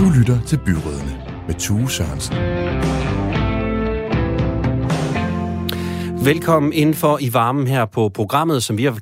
Du lytter til Byrådene med Tue Sørensen. Velkommen indenfor i varmen her på programmet, som vi har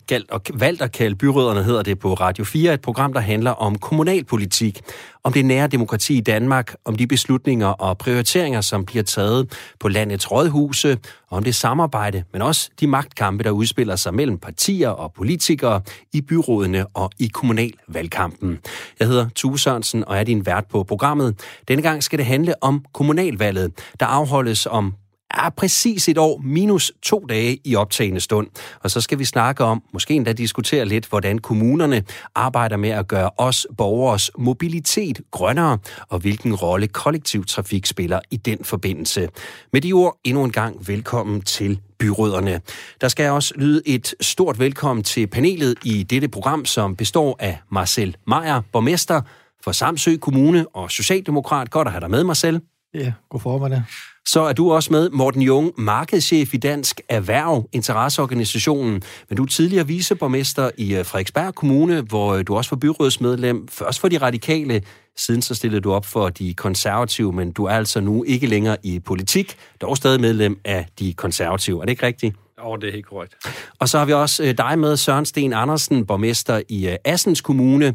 valgt at kalde Byråderne, hedder det på Radio 4. Et program, der handler om kommunalpolitik, om det nære demokrati i Danmark, om de beslutninger og prioriteringer, som bliver taget på landets rådhuse, om det samarbejde, men også de magtkampe, der udspiller sig mellem partier og politikere i byrådene og i kommunalvalgkampen. Jeg hedder Tue Sørensen og er din vært på programmet. Denne gang skal det handle om kommunalvalget, der afholdes om er præcis et år minus to dage i optagende stund. Og så skal vi snakke om, måske endda diskutere lidt, hvordan kommunerne arbejder med at gøre os borgers mobilitet grønnere, og hvilken rolle kollektiv trafik spiller i den forbindelse. Med de ord endnu en gang velkommen til byråderne. Der skal også lyde et stort velkommen til panelet i dette program, som består af Marcel Meyer, borgmester for Samsø Kommune og Socialdemokrat. Godt at have dig med, Marcel. Ja, god formiddag. Så er du også med, Morten Jung, markedschef i Dansk Erhverv, interesseorganisationen. Men du er tidligere viceborgmester i øh, Frederiksberg Kommune, hvor øh, du også var byrådsmedlem. Først for de radikale, siden så stillede du op for de konservative, men du er altså nu ikke længere i politik, dog stadig medlem af de konservative. Er det ikke rigtigt? Ja, det er helt korrekt. Og så har vi også øh, dig med, Søren Sten Andersen, borgmester i Assens Kommune.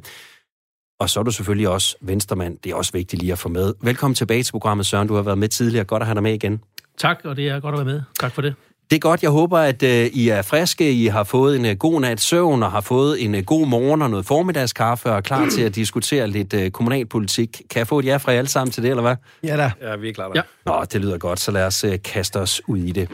Og så er du selvfølgelig også venstremand. Det er også vigtigt lige at få med. Velkommen tilbage til programmet, Søren. Du har været med tidligere. Godt at have dig med igen. Tak, og det er godt at være med. Tak for det. Det er godt. Jeg håber, at uh, I er friske, I har fået en uh, god nat søvn og har fået en uh, god morgen og noget formiddagskaffe og er klar til at diskutere lidt kommunalpolitik. Kan jeg få et ja fra jer alle sammen til det, eller hvad? Ja da. Ja, vi er klar der. Ja. Nå, det lyder godt, så lad os kaste os ud i det.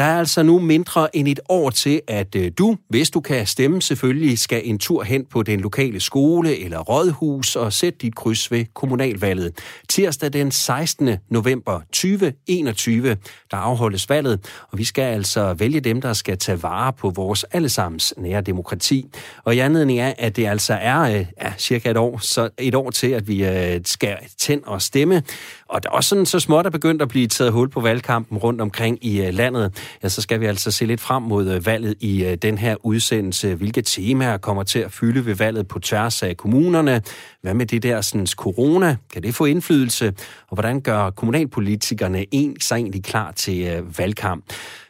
Der er altså nu mindre end et år til, at øh, du, hvis du kan stemme selvfølgelig, skal en tur hen på den lokale skole eller rådhus og sætte dit kryds ved kommunalvalget. Tirsdag den 16. november 2021, der afholdes valget, og vi skal altså vælge dem, der skal tage vare på vores allesammens nære demokrati. Og i anledning af, at det altså er øh, ja, cirka et år, så et år til, at vi øh, skal tænde og stemme, og der er også sådan så småt er begyndt at blive taget hul på valgkampen rundt omkring i øh, landet ja, så skal vi altså se lidt frem mod øh, valget i øh, den her udsendelse. Hvilke temaer kommer til at fylde ved valget på tværs af kommunerne? Hvad med det der sådan, corona? Kan det få indflydelse? Og hvordan gør kommunalpolitikerne en sig egentlig klar til valgkamp?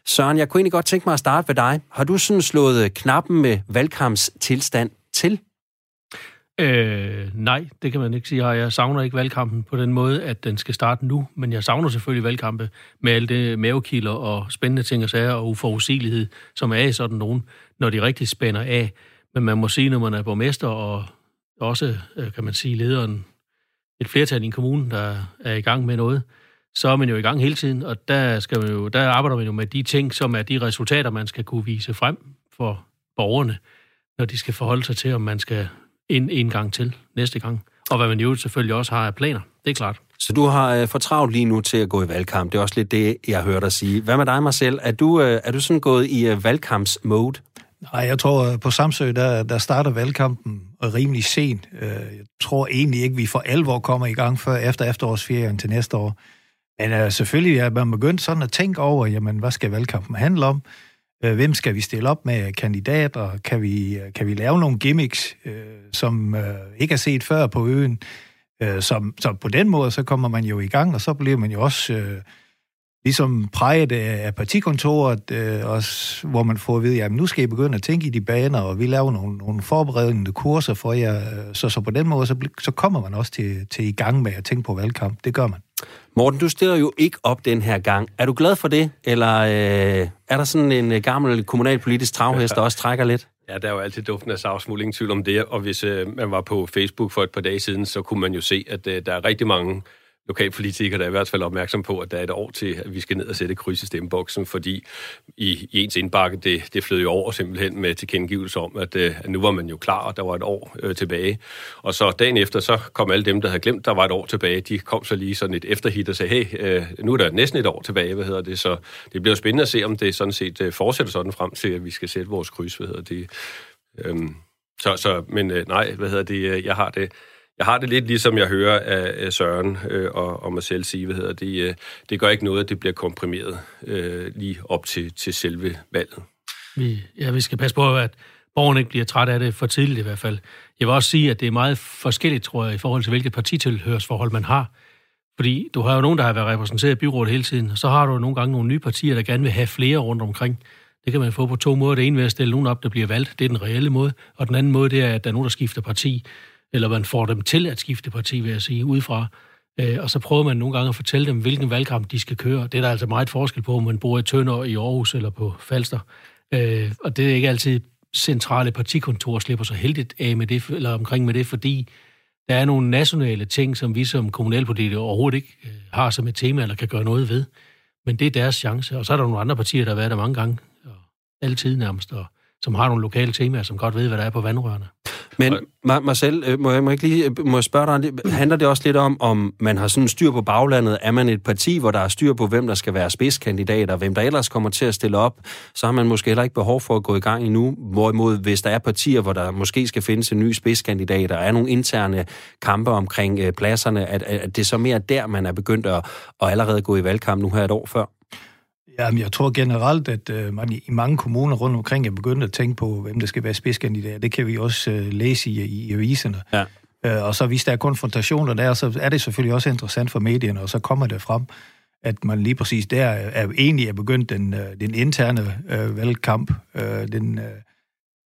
Søren, jeg kunne egentlig godt tænke mig at starte ved dig. Har du sådan slået knappen med valgkampstilstand til? Øh, nej, det kan man ikke sige. Jeg savner ikke valgkampen på den måde, at den skal starte nu, men jeg savner selvfølgelig valgkampe med alle det mavekilder og spændende ting og sager og uforudsigelighed, som er i sådan nogen, når de rigtig spænder af. Men man må sige, når man er borgmester og også, øh, kan man sige, lederen et flertal i en kommune, der er i gang med noget, så er man jo i gang hele tiden, og der, skal man jo, der arbejder man jo med de ting, som er de resultater, man skal kunne vise frem for borgerne, når de skal forholde sig til, om man skal en, en gang til næste gang. Og hvad man jo selvfølgelig også har af planer, det er klart. Så du har øh, for travlt lige nu til at gå i valgkamp. Det er også lidt det, jeg hørte dig sige. Hvad med dig, Marcel? Er du, øh, er du sådan gået i øh, valgkampsmode? Nej, jeg tror, på Samsø, der, der starter valgkampen rimelig sent. Jeg tror egentlig ikke, vi for alvor kommer i gang før efter efterårsferien til næste år. Men uh, selvfølgelig er man begyndt sådan at tænke over, jamen, hvad skal valgkampen handle om? Øh, hvem skal vi stille op med kandidater? Kan vi, øh, kan vi lave nogle gimmicks, øh, som øh, ikke er set før på øen? Øh, som, så på den måde, så kommer man jo i gang, og så bliver man jo også øh, ligesom præget af partikontoret, øh, også, hvor man får at vide, at nu skal I begynde at tænke i de baner, og vi laver nogle, nogle forberedende kurser for jer. Øh, så, så på den måde, så, så kommer man også til, til i gang med at tænke på valgkamp. Det gør man. Morten, du stiller jo ikke op den her gang. Er du glad for det, eller øh, er der sådan en øh, gammel kommunalpolitisk travhest, der også trækker lidt? Ja, der er jo altid duften af savsmuld, ingen tvivl om det. Og hvis øh, man var på Facebook for et par dage siden, så kunne man jo se, at øh, der er rigtig mange lokalpolitikerne der er i hvert fald opmærksom på, at der er et år til, at vi skal ned og sætte kryds i stemmeboksen, fordi i, i ens indbakke, det, det flød jo over simpelthen med tilkendegivelse om, at, øh, at nu var man jo klar, og der var et år øh, tilbage. Og så dagen efter, så kom alle dem, der havde glemt, der var et år tilbage, de kom så lige sådan et efterhit og sagde, hey, øh, nu er der næsten et år tilbage, hvad hedder det? Så det bliver spændende at se, om det sådan set øh, fortsætter sådan frem til, at vi skal sætte vores kryds, hvad hedder det. Øhm, så, så, men øh, nej, hvad hedder det, øh, jeg har det, jeg har det lidt ligesom jeg hører af Søren øh, og, og mig selv sige, hvad hedder det, øh, det gør ikke noget, at det bliver komprimeret øh, lige op til, til selve valget. Vi, ja, vi skal passe på, at borgerne ikke bliver træt af det for tidligt i hvert fald. Jeg vil også sige, at det er meget forskelligt, tror jeg, i forhold til hvilket partitilhørsforhold man har. Fordi du har jo nogen, der har været repræsenteret i byrådet hele tiden, og så har du nogle gange nogle nye partier, der gerne vil have flere rundt omkring. Det kan man få på to måder. Det ene er at stille nogen op, der bliver valgt. Det er den reelle måde. Og den anden måde, det er, at der er nogen, der skifter parti. Eller man får dem til at skifte parti, vil jeg sige, udefra. Øh, og så prøver man nogle gange at fortælle dem, hvilken valgkamp de skal køre. Det er der altså meget forskel på, om man bor i Tønder, i Aarhus eller på Falster. Øh, og det er ikke altid centrale partikontor slipper så heldigt af med det, eller omkring med det, fordi der er nogle nationale ting, som vi som kommunalpolitikere overhovedet ikke øh, har som et tema, eller kan gøre noget ved. Men det er deres chance. Og så er der nogle andre partier, der har været der mange gange, og altid nærmest, og som har nogle lokale temaer, som godt ved, hvad der er på vandrørene. Men Marcel, øh, må jeg, må jeg lige øh, må jeg spørge dig, handler det også lidt om, om man har sådan styr på baglandet? Er man et parti, hvor der er styr på, hvem der skal være spidskandidater, hvem der ellers kommer til at stille op, så har man måske heller ikke behov for at gå i gang endnu. Hvorimod, hvis der er partier, hvor der måske skal findes en ny spidskandidat, og er nogle interne kampe omkring øh, pladserne, at, at det er så mere der, man er begyndt at, at allerede gå i valgkamp nu her et år før? Jamen, jeg tror generelt, at øh, man i mange kommuner rundt omkring er begyndt at tænke på, hvem der skal være spidskandidater. Det kan vi også øh, læse i, i aviserne. Ja. Øh, og så hvis der er konfrontationer der, så er det selvfølgelig også interessant for medierne, og så kommer det frem, at man lige præcis der er egentlig er begyndt den, øh, den interne øh, valgkamp. Øh, den, øh,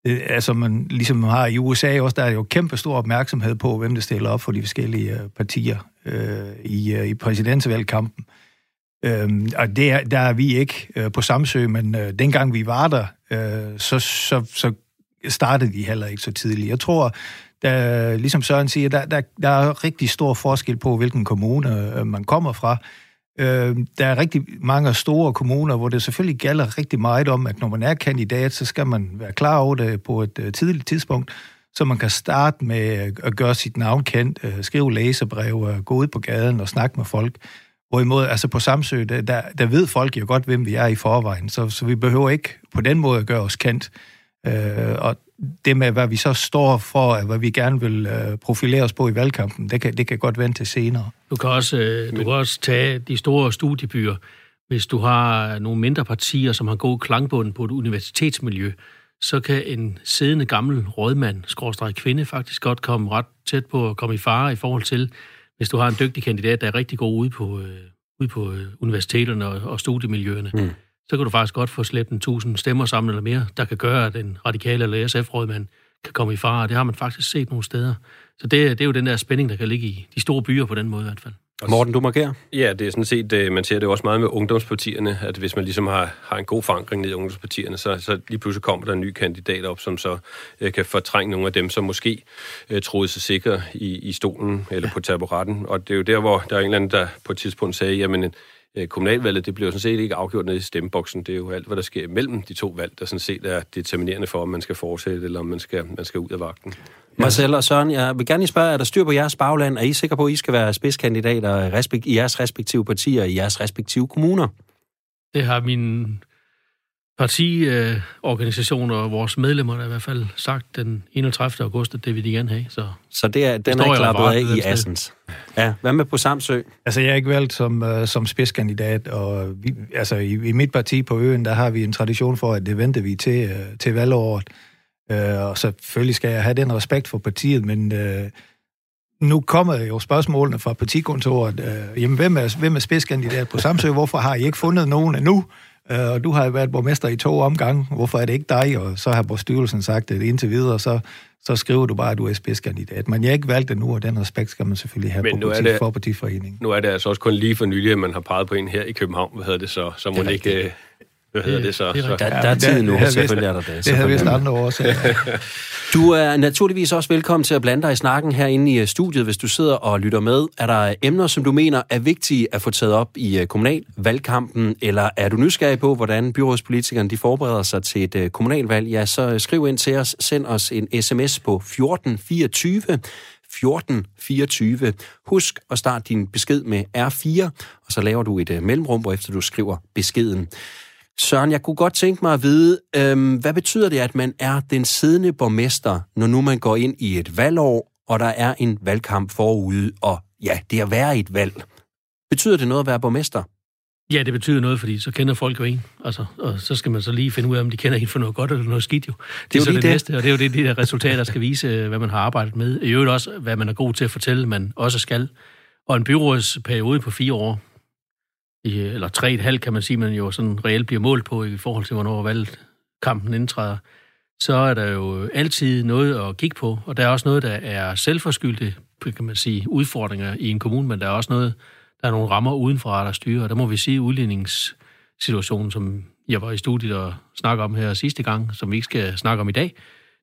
det, altså man ligesom har i USA også, der er jo kæmpe stor opmærksomhed på, hvem der stiller op for de forskellige øh, partier øh, i, øh, i præsidentsvalgkampen. Øhm, og det er, der er vi ikke øh, på Samsø, men øh, dengang vi var der, øh, så, så, så startede vi heller ikke så tidligt. Jeg tror, der, ligesom Søren siger, der, der, der er rigtig stor forskel på, hvilken kommune øh, man kommer fra. Øh, der er rigtig mange store kommuner, hvor det selvfølgelig gælder rigtig meget om, at når man er kandidat, så skal man være klar over det på et øh, tidligt tidspunkt, så man kan starte med øh, at gøre sit navn kendt, øh, skrive læserbrev, øh, gå ud på gaden og snakke med folk. Hvorimod, altså på Samsø, der, der, der ved folk jo godt, hvem vi er i forvejen, så, så vi behøver ikke på den måde at gøre os kendt. Øh, og det med, hvad vi så står for, hvad vi gerne vil øh, profilere os på i valgkampen, det kan, det kan godt vente til senere. Du kan, også, øh, du kan også tage de store studiebyer. Hvis du har nogle mindre partier, som har god klangbund på et universitetsmiljø, så kan en siddende gammel rådmand, skråstrej kvinde, faktisk godt komme ret tæt på at komme i fare i forhold til, hvis du har en dygtig kandidat, der er rigtig god ude på, øh, ude på øh, universiteterne og, og studiemiljøerne, mm. så kan du faktisk godt få slæbt en tusind stemmer sammen eller mere, der kan gøre, at den radikale eller SF-rådmand kan komme i fare. Det har man faktisk set nogle steder. Så det, det er jo den der spænding, der kan ligge i de store byer på den måde i hvert fald. Morten, du markerer? Ja, det er sådan set, øh, man ser det også meget med ungdomspartierne, at hvis man ligesom har, har en god forankring ned i ungdomspartierne, så, så lige pludselig kommer der en ny kandidat op, som så øh, kan fortrænge nogle af dem, som måske øh, troede sig sikre i, i stolen eller ja. på taburetten. Og det er jo der, hvor der er en eller anden, der på et tidspunkt sagde, jamen øh, kommunalvalget, det bliver jo sådan set ikke afgjort nede i stemmeboksen. Det er jo alt, hvad der sker mellem de to valg, der sådan set er determinerende for, om man skal fortsætte, eller om man skal, man skal ud af vagten. Marcel og Søren, jeg vil gerne lige spørge, er der styr på jeres bagland? Er I sikre på, at I skal være spidskandidater i jeres respektive partier, i jeres respektive kommuner? Det har min partiorganisation og vores medlemmer der i hvert fald sagt den 31. august, at det vil de gerne have. Så, så det er, den er klappet af i Assens. Ja, hvad med på Samsø? Altså, jeg er ikke valgt som, uh, som spidskandidat, og vi, altså, i, i mit parti på øen, der har vi en tradition for, at det venter vi til, uh, til valgåret. Uh, og selvfølgelig skal jeg have den respekt for partiet, men uh, nu kommer jo spørgsmålene fra partikontoret. Uh, jamen, hvem er, hvem er spidskandidat på Samsø? Hvorfor har I ikke fundet nogen endnu? Uh, og du har været borgmester i to omgange. Hvorfor er det ikke dig? Og så har styrelsen sagt, at indtil videre, så, så skriver du bare, at du er spidskandidat. Men jeg har ikke valgt det nu, og den respekt skal man selvfølgelig have Men på parti, det, for partiforeningen. Nu er det altså også kun lige for nylig, at man har peget på en her i København. Hvad hedder det så? Så må det ikke hvad hedder det så? Det, så? Der, der er tid nu, det, selvfølgelig er der det. Det havde vist andre årsager. du er naturligvis også velkommen til at blande dig i snakken herinde i øh, studiet, hvis du sidder og lytter med. Er der emner, som du mener er vigtige at få taget op i øh, kommunalvalgkampen, eller er du nysgerrig på, hvordan byrådspolitikerne de forbereder sig til et øh, kommunalvalg, ja, så skriv ind til os. Send os en sms på 1424 1424. Husk at starte din besked med R4, og så laver du et mellemrum, hvor efter du skriver beskeden. Søren, jeg kunne godt tænke mig at vide, øhm, hvad betyder det, at man er den siddende borgmester, når nu man går ind i et valgår, og der er en valgkamp forude, og ja, det er at være et valg. Betyder det noget at være borgmester? Ja, det betyder noget, fordi så kender folk jo en. Altså, og så skal man så lige finde ud af, om de kender en for noget godt eller noget skidt jo. Det, det er, jo så det, det næste, og det er jo det, de der resultater skal vise, hvad man har arbejdet med. I øvrigt også, hvad man er god til at fortælle, man også skal. Og en byrådsperiode på fire år, i, eller tre et halvt, kan man sige, man jo sådan reelt bliver målt på i forhold til, hvornår valgkampen indtræder, så er der jo altid noget at kigge på, og der er også noget, der er selvforskyldte, kan man sige, udfordringer i en kommune, men der er også noget, der er nogle rammer udenfra, der styrer, og der må vi sige, udligningssituationen, som jeg var i studiet og snakke om her sidste gang, som vi ikke skal snakke om i dag,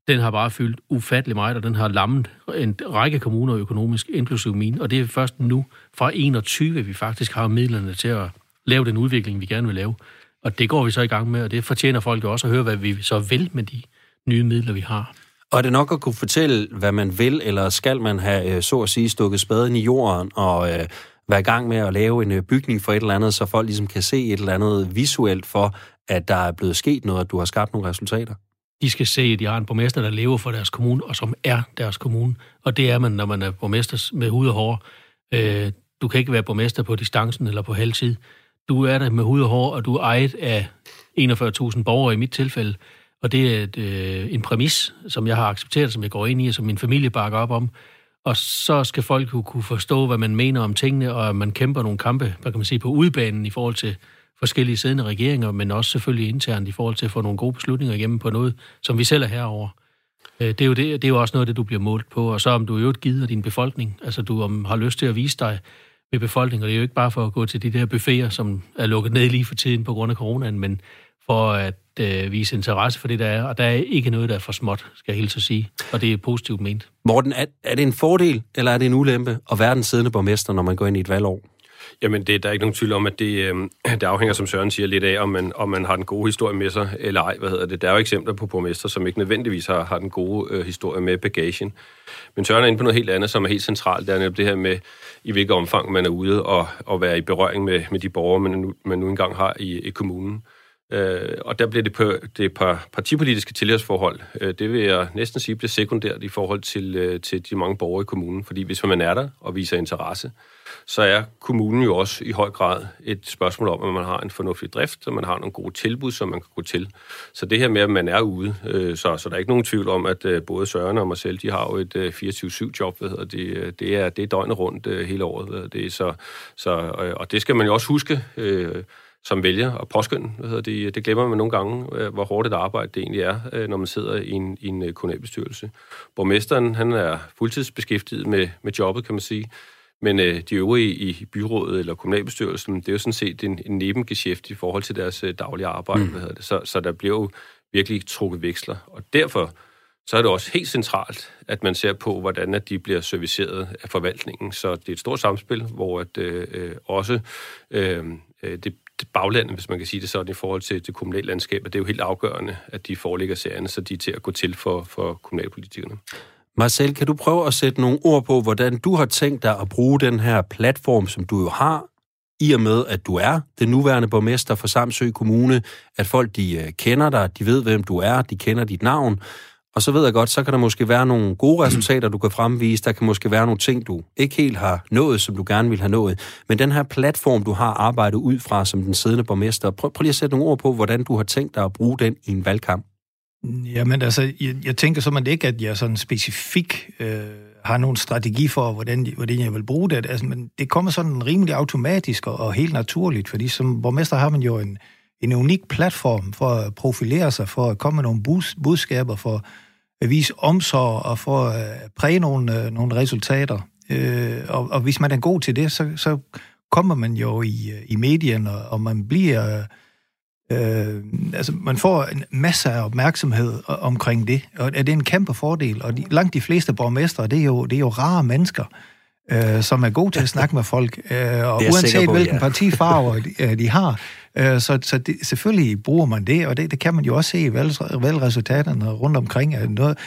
den har bare fyldt ufattelig meget, og den har lammet en række kommuner økonomisk, inklusive min. Og det er først nu, fra 21, vi faktisk har midlerne til at lave den udvikling, vi gerne vil lave. Og det går vi så i gang med, og det fortjener folk også at høre, hvad vi så vil med de nye midler, vi har. Og er det nok at kunne fortælle, hvad man vil, eller skal man have, øh, så at sige, stukket spaden i jorden og øh, være i gang med at lave en øh, bygning for et eller andet, så folk ligesom kan se et eller andet visuelt for, at der er blevet sket noget, at du har skabt nogle resultater? De skal se, at de har en borgmester, der lever for deres kommune, og som er deres kommune. Og det er man, når man er borgmester med hud og hår. Øh, du kan ikke være borgmester på distancen eller på halvtid. Du er der med hud og hår, og du er ejet af 41.000 borgere i mit tilfælde. Og det er et, øh, en præmis, som jeg har accepteret, som jeg går ind i, og som min familie bakker op om. Og så skal folk jo kunne forstå, hvad man mener om tingene, og at man kæmper nogle kampe, hvad kan man sige, på udbanen i forhold til forskellige siddende regeringer, men også selvfølgelig internt i forhold til at få nogle gode beslutninger igennem på noget, som vi selv er herover. Øh, det er, jo det, det er jo også noget af det, du bliver målt på. Og så om du jo gider din befolkning, altså du om, har lyst til at vise dig med befolkningen, og det er jo ikke bare for at gå til de der buffeter, som er lukket ned lige for tiden på grund af coronaen, men for at øh, vise interesse for det, der er. Og der er ikke noget, der er for småt, skal jeg helt så sige. Og det er positivt ment. Morten, er, er det en fordel, eller er det en ulempe at være den siddende borgmester, når man går ind i et valgår? Jamen, det, der er ikke nogen tvivl om, at det, øh, det afhænger, som Søren siger, lidt af, om man, om man har den gode historie med sig, eller ej. Hvad hedder det? Der er jo eksempler på borgmester, som ikke nødvendigvis har, har den gode øh, historie med bagagen. Men Søren er inde på noget helt andet, som er helt centralt. Det er netop det her med, i hvilket omfang man er ude og, og være i berøring med, med de borgere, man nu, man nu engang har i, i kommunen. Øh, Øh, og der bliver det på det par partipolitiske tilhørsforhold. Øh, det vil jeg næsten sige bliver sekundært i forhold til, øh, til de mange borgere i kommunen. Fordi hvis man er der og viser interesse, så er kommunen jo også i høj grad et spørgsmål om, at man har en fornuftig drift, og man har nogle gode tilbud, som man kan gå til. Så det her med, at man er ude, øh, så, så der er ikke nogen tvivl om, at øh, både Søren og mig selv, de har jo et øh, 24-7-job, hvad hedder det, øh, det, er, det er døgnet rundt øh, hele året. Hvad det, så, så, øh, og det skal man jo også huske, øh, som vælger at påskynde. Hvad hedder det, det glemmer man nogle gange, øh, hvor hårdt et arbejde det egentlig er, øh, når man sidder i en, i en kommunalbestyrelse. Borgmesteren, han er fuldtidsbeskæftiget med, med jobbet, kan man sige. Men øh, de øvrige i byrådet eller kommunalbestyrelsen, det er jo sådan set en, en nebengeschæft i forhold til deres øh, daglige arbejde. Mm. Hvad hedder det. Så, så der bliver jo virkelig trukket veksler. Og derfor så er det også helt centralt, at man ser på, hvordan at de bliver serviceret af forvaltningen. Så det er et stort samspil, hvor at, øh, øh også øh, øh det baglandet, hvis man kan sige det sådan, i forhold til det kommunale landskab, det er jo helt afgørende, at de forelægger sagerne, så de er til at gå til for, for kommunalpolitikerne. Marcel, kan du prøve at sætte nogle ord på, hvordan du har tænkt dig at bruge den her platform, som du jo har, i og med, at du er den nuværende borgmester for Samsø Kommune, at folk de øh, kender dig, de ved, hvem du er, de kender dit navn, og så ved jeg godt, så kan der måske være nogle gode resultater, du kan fremvise. Der kan måske være nogle ting, du ikke helt har nået, som du gerne vil have nået. Men den her platform, du har arbejdet ud fra som den siddende borgmester, prøv, prøv lige at sætte nogle ord på, hvordan du har tænkt dig at bruge den i en valgkamp. Jamen altså, jeg, jeg tænker simpelthen ikke, at jeg sådan specifik øh, har nogen strategi for, hvordan, hvordan jeg vil bruge det. Altså, men det kommer sådan rimelig automatisk og, og helt naturligt, fordi som borgmester har man jo en, en unik platform for at profilere sig, for at komme med nogle bud, budskaber, for at vise omsorg og for at præge nogle, øh, nogle resultater. Øh, og, og hvis man er god til det, så, så kommer man jo i, i medierne, og, og man bliver... Øh, Øh, altså, man får en masse af opmærksomhed omkring det, og det er en kæmpe fordel. Og de, langt de fleste borgmestre, det er jo, det er jo rare mennesker, øh, som er gode til at snakke med folk, øh, og uanset på, hvilken ja. partifarver de, øh, de har. Øh, så så det, selvfølgelig bruger man det, og det, det kan man jo også se i valg, valgresultaterne rundt omkring. Noget,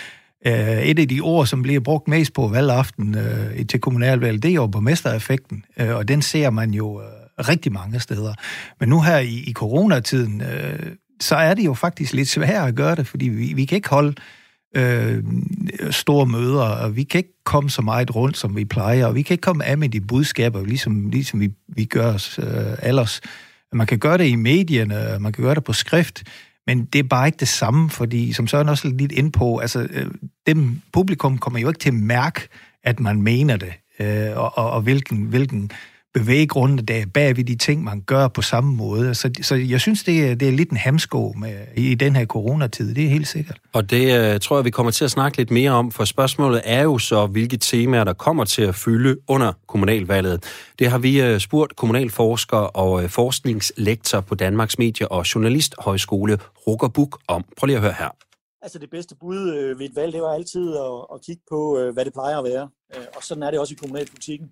øh, et af de ord, som bliver brugt mest på valgaften øh, til kommunalvalg, det er jo borgmestereffekten, øh, og den ser man jo... Øh, rigtig mange steder. Men nu her i, i coronatiden, øh, så er det jo faktisk lidt sværere at gøre det, fordi vi, vi kan ikke holde øh, store møder, og vi kan ikke komme så meget rundt, som vi plejer, og vi kan ikke komme af med de budskaber, ligesom, ligesom vi, vi gør os øh, ellers. Man kan gøre det i medierne, man kan gøre det på skrift, men det er bare ikke det samme, fordi som Søren også lidt ind på, altså øh, dem, publikum kommer jo ikke til at mærke, at man mener det, øh, og, og, og hvilken, hvilken bevæggrunde der er bag ved de ting, man gør på samme måde. Så, så jeg synes, det er, det er lidt en hamsko med, i den her coronatid, det er helt sikkert. Og det uh, tror jeg, vi kommer til at snakke lidt mere om, for spørgsmålet er jo så, hvilke temaer, der kommer til at fylde under kommunalvalget. Det har vi uh, spurgt kommunalforsker og uh, forskningslektor på Danmarks Medie- og Journalisthøjskole, Rukker Buk, om. Prøv lige at høre her. Altså det bedste bud øh, ved et valg, det var altid at, at kigge på, øh, hvad det plejer at være. Øh, og sådan er det også i kommunalpolitikken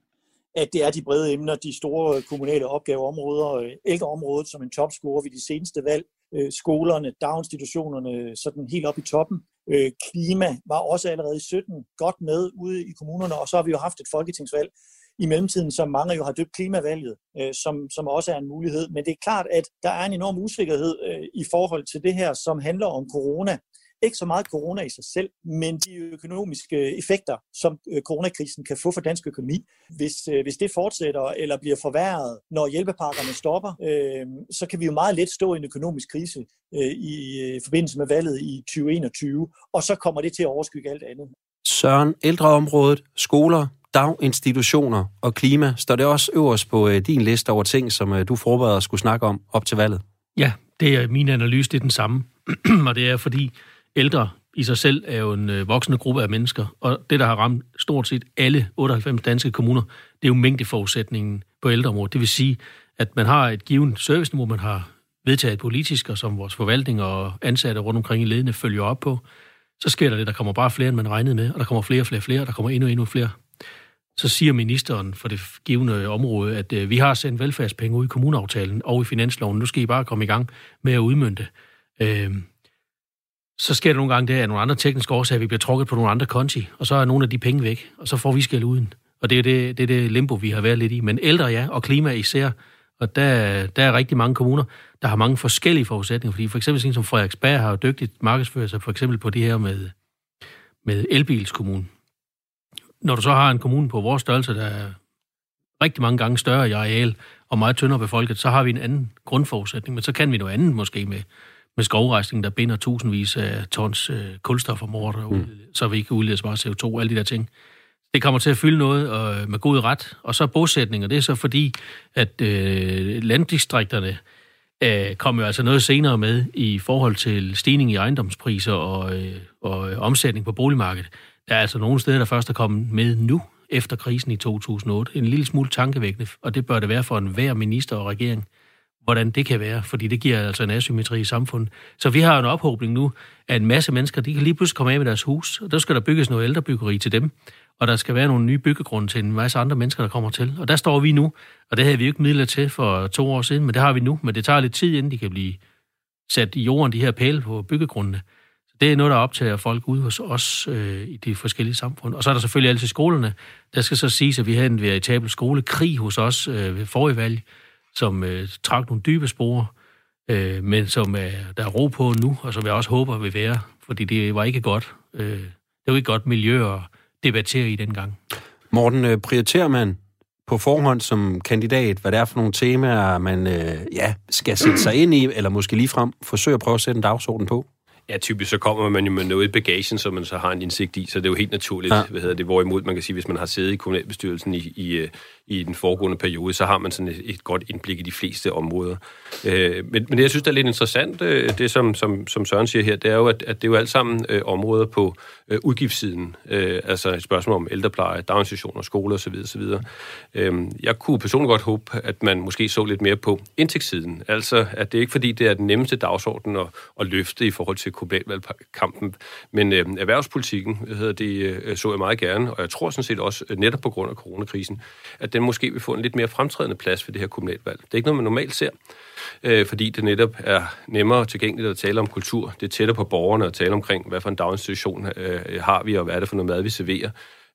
at det er de brede emner, de store kommunale opgaveområder, øh, ældreområdet som en topscorer ved de seneste valg, øh, skolerne, daginstitutionerne, sådan helt op i toppen. Øh, klima var også allerede i 17 godt med ude i kommunerne, og så har vi jo haft et folketingsvalg i mellemtiden, som mange jo har døbt klimavalget, som, som også er en mulighed. Men det er klart, at der er en enorm usikkerhed i forhold til det her, som handler om corona, ikke så meget corona i sig selv, men de økonomiske effekter, som øh, coronakrisen kan få for dansk økonomi. Hvis, øh, hvis det fortsætter eller bliver forværret, når hjælpepakkerne stopper, øh, så kan vi jo meget let stå i en økonomisk krise øh, i øh, forbindelse med valget i 2021, og så kommer det til at overskygge alt andet. Søren, ældreområdet, skoler, daginstitutioner og klima, står det også øverst på øh, din liste over ting, som øh, du forbereder skulle snakke om op til valget? Ja, det er min analyse, det er den samme. og det er fordi, ældre i sig selv er jo en øh, voksende gruppe af mennesker, og det, der har ramt stort set alle 98 danske kommuner, det er jo mængdeforudsætningen på ældreområdet. Det vil sige, at man har et givet serviceniveau, man har vedtaget politisk, og som vores forvaltning og ansatte rundt omkring i ledene følger op på. Så sker der det, der kommer bare flere, end man regnede med, og der kommer flere og flere og flere, og der kommer endnu endnu flere. Så siger ministeren for det givende område, at øh, vi har sendt velfærdspenge ud i kommuneaftalen og i finansloven. Nu skal I bare komme i gang med at udmynde. Øh, så sker det nogle gange det, at nogle andre tekniske årsager, vi bliver trukket på nogle andre konti, og så er nogle af de penge væk, og så får vi skæld uden. Og det er det, det, er det limbo, vi har været lidt i. Men ældre, ja, og klima især. Og der, der er rigtig mange kommuner, der har mange forskellige forudsætninger. Fordi for eksempel sådan som Frederiksberg har jo dygtigt markedsført sig for eksempel på det her med, med elbilskommunen. Når du så har en kommune på vores størrelse, der er rigtig mange gange større i areal og meget tyndere befolket, så har vi en anden grundforudsætning. Men så kan vi noget andet måske med med skovrejsning, der binder tusindvis af tons øh, kulstof om året, mm. så vi ikke udleder så meget CO2, alle de der ting. Det kommer til at fylde noget og, med god ret. Og så bosætninger, det er så fordi, at øh, landdistrikterne øh, kommer jo altså noget senere med i forhold til stigning i ejendomspriser og, øh, og omsætning på boligmarkedet. Der er altså nogle steder, der først er kommet med nu, efter krisen i 2008. En lille smule tankevækkende, og det bør det være for en hver minister og regering hvordan det kan være, fordi det giver altså en asymmetri i samfundet. Så vi har en ophobning nu af en masse mennesker, de kan lige pludselig komme af med deres hus, og der skal der bygges noget ældrebyggeri til dem, og der skal være nogle nye byggegrunde til en masse andre mennesker, der kommer til. Og der står vi nu, og det havde vi jo ikke midler til for to år siden, men det har vi nu, men det tager lidt tid, inden de kan blive sat i jorden, de her pæle på byggegrundene. Så det er noget, der optager folk ude hos os øh, i de forskellige samfund. Og så er der selvfølgelig altid skolerne. Der skal så siges, at vi havde en veritabel skolekrig hos os øh, ved forrige valg, som øh, trak nogle dybe spor, øh, men som øh, der er ro på nu, og som jeg også håber vil være, fordi det var ikke godt. Øh, det var ikke godt miljø at debattere i dengang. Morten, øh, prioriterer man på forhånd som kandidat, hvad det er for nogle temaer, man øh, ja, skal sætte sig ind i, eller måske ligefrem forsøge at prøve at sætte en dagsorden på? Ja, typisk så kommer man jo med noget i bagagen, som man så har en indsigt i, så det er jo helt naturligt, ja. hvad hedder det, hvorimod man kan sige, hvis man har siddet i kommunalbestyrelsen i, i, øh, i den foregående periode, så har man sådan et, et godt indblik i de fleste områder. Øh, men, men det, jeg synes, der er lidt interessant, øh, det som, som, som Søren siger her, det er jo, at, at det er jo alt sammen øh, områder på øh, udgiftssiden, øh, altså et spørgsmål om ældrepleje, daginstitutioner, skoler osv. osv. Øh, jeg kunne personligt godt håbe, at man måske så lidt mere på indtægtssiden, altså at det ikke fordi, det er den nemmeste dagsorden at, at løfte i forhold til kommunalvalgkampen, men øh, erhvervspolitikken, det, hedder det, øh, så jeg meget gerne, og jeg tror sådan set også, øh, netop på grund af coronakrisen, at den måske vil få en lidt mere fremtrædende plads ved det her kommunalvalg. Det er ikke noget, man normalt ser, øh, fordi det netop er nemmere tilgængeligt at tale om kultur. Det er tættere på borgerne at tale omkring, hvad for en daginstitution øh, har vi, og hvad er det for noget mad, vi serverer.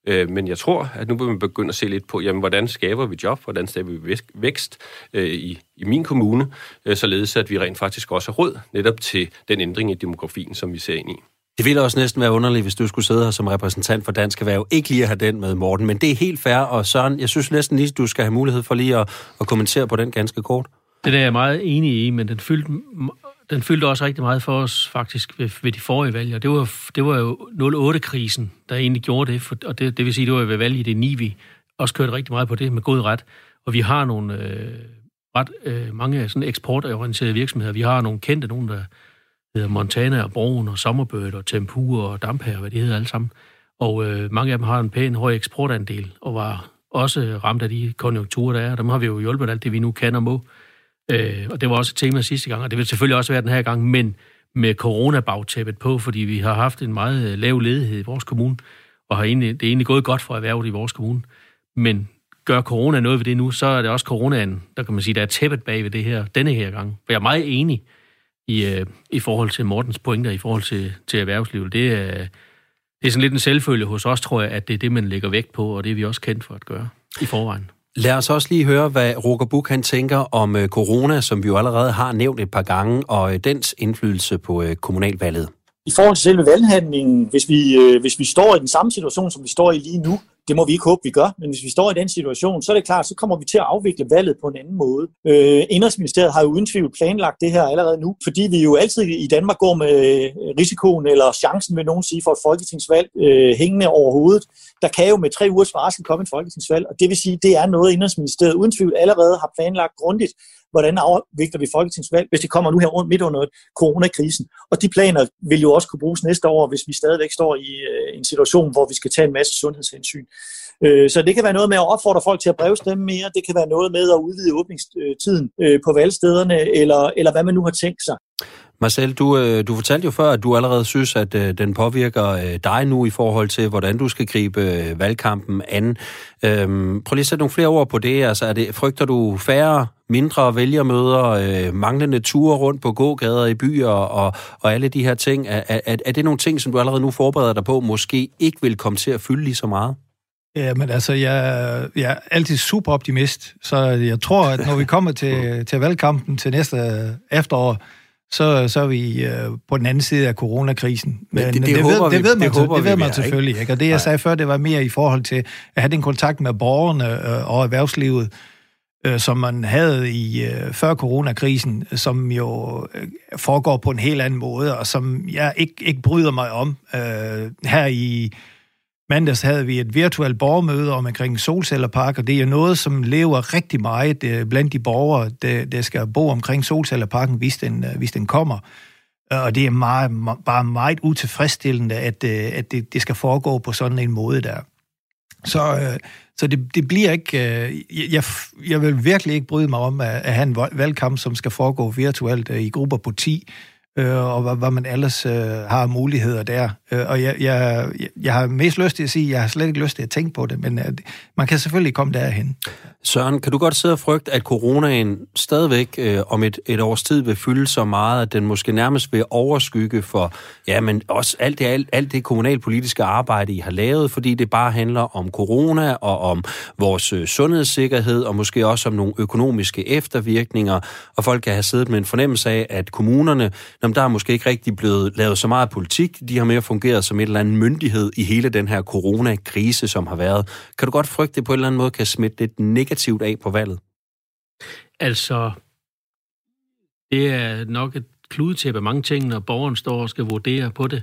Øh, men jeg tror, at nu vil man begynde at se lidt på, jamen, hvordan skaber vi job, hvordan skaber vi vækst øh, i, i min kommune, øh, således at vi rent faktisk også har råd netop til den ændring i demografien, som vi ser ind i. Det ville også næsten være underligt, hvis du skulle sidde her som repræsentant for Dansk Erhverv. Ikke lige at have den med, Morten, men det er helt fair. Og Søren, jeg synes næsten lige, du skal have mulighed for lige at, at kommentere på den ganske kort. Det der er jeg meget enig i, men den fyldte, den fyldte også rigtig meget for os faktisk ved, ved de forrige valg, og det var, det var jo 08-krisen, der egentlig gjorde det, for, og det, det vil sige, det var ved valget i det 9, vi også kørte rigtig meget på det med god ret, og vi har nogle øh, ret øh, mange sådan eksportorienterede virksomheder. Vi har nogle kendte, nogle der hedder Montana og Broen og Sommerbird og Tempur og Damphær, hvad de hedder alle sammen. Og øh, mange af dem har en pæn høj eksportandel og var også ramt af de konjunkturer, der er. Dem har vi jo hjulpet alt det, vi nu kan og må. Øh, og det var også et tema sidste gang, og det vil selvfølgelig også være den her gang, men med coronabagtæppet på, fordi vi har haft en meget øh, lav ledighed i vores kommune, og har egentlig, det er egentlig gået godt for erhvervet i vores kommune. Men gør corona noget ved det nu, så er det også coronaen, der kan man sige, der er tæppet bag ved det her, denne her gang. For jeg er meget enig i, øh, i forhold til Mortens pointer, i forhold til, til erhvervslivet. Det er, det er sådan lidt en selvfølge hos os, tror jeg, at det er det, man lægger vægt på, og det er vi også kendt for at gøre i forvejen. Lad os også lige høre, hvad Roger Buk han tænker om øh, corona, som vi jo allerede har nævnt et par gange, og øh, dens indflydelse på øh, kommunalvalget. I forhold til selve valghandlingen, hvis vi, hvis vi står i den samme situation, som vi står i lige nu, det må vi ikke håbe, vi gør, men hvis vi står i den situation, så er det klart, så kommer vi til at afvikle valget på en anden måde. Øh, Indrigsministeriet har jo uden tvivl planlagt det her allerede nu, fordi vi jo altid i Danmark går med øh, risikoen eller chancen, vil nogen sige, for et folketingsvalg øh, hængende over hovedet. Der kan jo med tre ugers varsel komme et folketingsvalg, og det vil sige, det er noget, Indrigsministeriet uden tvivl allerede har planlagt grundigt, hvordan afvikler vi folketingsvalg, hvis det kommer nu her rundt midt under coronakrisen. Og de planer vil jo også kunne bruges næste år, hvis vi stadigvæk står i øh, en situation, hvor vi skal tage en masse sundhedshensyn. Øh, så det kan være noget med at opfordre folk til at brevstemme mere, det kan være noget med at udvide åbningstiden øh, på valgstederne, eller, eller hvad man nu har tænkt sig. Marcel, du, øh, du fortalte jo før, at du allerede synes, at øh, den påvirker øh, dig nu i forhold til, hvordan du skal gribe valgkampen an. Øhm, prøv lige at sætte nogle flere ord på det. Altså, er det, frygter du færre, mindre vælgermøder, manglende ture rundt på gågader i byer og, og alle de her ting? Er, er, er det nogle ting, som du allerede nu forbereder dig på, måske ikke vil komme til at fylde lige så meget? Ja, men altså, jeg, jeg er altid super optimist, så jeg tror, at når vi kommer til, til valgkampen til næste efterår, så, så er vi øh, på den anden side af coronakrisen. Men, det, det, det, håber ved, vi, det ved man, det, håber det ved man vi, selvfølgelig ikke. ikke. Og det, jeg Nej. sagde før, det var mere i forhold til at have den kontakt med borgerne øh, og erhvervslivet, øh, som man havde i øh, før coronakrisen, som jo øh, foregår på en helt anden måde, og som jeg ikke, ikke bryder mig om øh, her i mandags havde vi et virtuelt borgermøde om omkring solcellerpark, og det er noget, som lever rigtig meget øh, blandt de borgere, der, der skal bo omkring solcellerparken, hvis den, øh, hvis den kommer. Øh, og det er meget, bare meget utilfredsstillende, at, øh, at det, det skal foregå på sådan en måde der. Så, øh, så det, det bliver ikke... Øh, jeg, jeg vil virkelig ikke bryde mig om at, at have en valgkamp, som skal foregå virtuelt i grupper på 10 øh, og hvad, hvad man ellers øh, har muligheder der. Øh, og jeg, jeg, jeg har mest lyst til at sige, at jeg har slet ikke lyst til at tænke på det, men øh, man kan selvfølgelig komme derhen. Søren, kan du godt sidde og frygte, at coronaen stadigvæk øh, om et, et års tid vil fylde så meget, at den måske nærmest vil overskygge for, ja, men også alt det, alt, alt det kommunalpolitiske arbejde, I har lavet, fordi det bare handler om corona og om vores øh, sundhedssikkerhed, og måske også om nogle økonomiske eftervirkninger, og folk kan have siddet med en fornemmelse af, at kommunerne, jamen, der er måske ikke rigtig blevet lavet så meget politik, de har mere fungeret som et eller andet myndighed i hele den her coronakrise, som har været. Kan du godt frygte, det på en eller anden måde kan smitte lidt negativt af på valget? Altså, det er nok et kludetæppe af mange ting, når borgeren står og skal vurdere på det.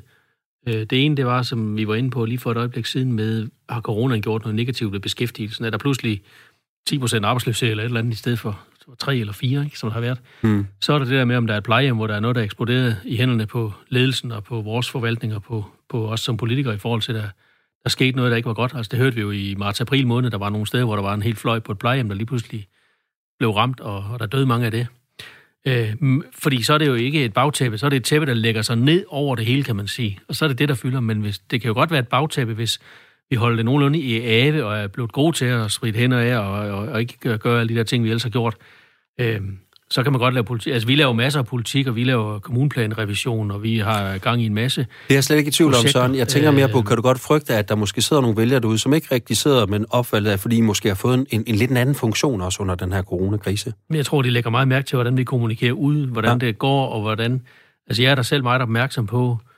Øh, det ene, det var, som vi var inde på lige for et øjeblik siden med, har coronaen gjort noget negativt ved beskæftigelsen? Er der pludselig 10% arbejdsløshed eller et eller andet i stedet for tre eller fire, ikke, som der har været. Mm. Så er der det der med, om der er et plejehjem, hvor der er noget, der er eksploderet i hænderne på ledelsen og på vores forvaltninger, på, på os som politikere i forhold til, der, der skete noget, der ikke var godt. Altså det hørte vi jo i marts-april måned, der var nogle steder, hvor der var en helt fløj på et plejehjem, der lige pludselig blev ramt, og, og der døde mange af det. Øh, fordi så er det jo ikke et bagtæppe, så er det et tæppe, der lægger sig ned over det hele, kan man sige. Og så er det det, der fylder. Men hvis, det kan jo godt være et bagtæppe, hvis vi holder det nogenlunde i ave, og er blevet gode til at spritte hænder af, og, og, og ikke gøre alle de der ting, vi ellers har gjort. Øh, så kan man godt lave politik. Altså, vi laver masser af politik, og vi laver kommunplanrevision, og vi har gang i en masse Det er jeg slet ikke i tvivl om, Søren. Jeg tænker mere på, kan du godt frygte, at der måske sidder nogle vælgere derude, som ikke rigtig sidder, men opfaldet af, fordi I måske har fået en, en, en lidt anden funktion også under den her coronakrise? Men jeg tror, de lægger meget mærke til, hvordan vi kommunikerer ud, hvordan ja. det går, og hvordan... Altså, jeg er da selv meget opmærksom på, øh,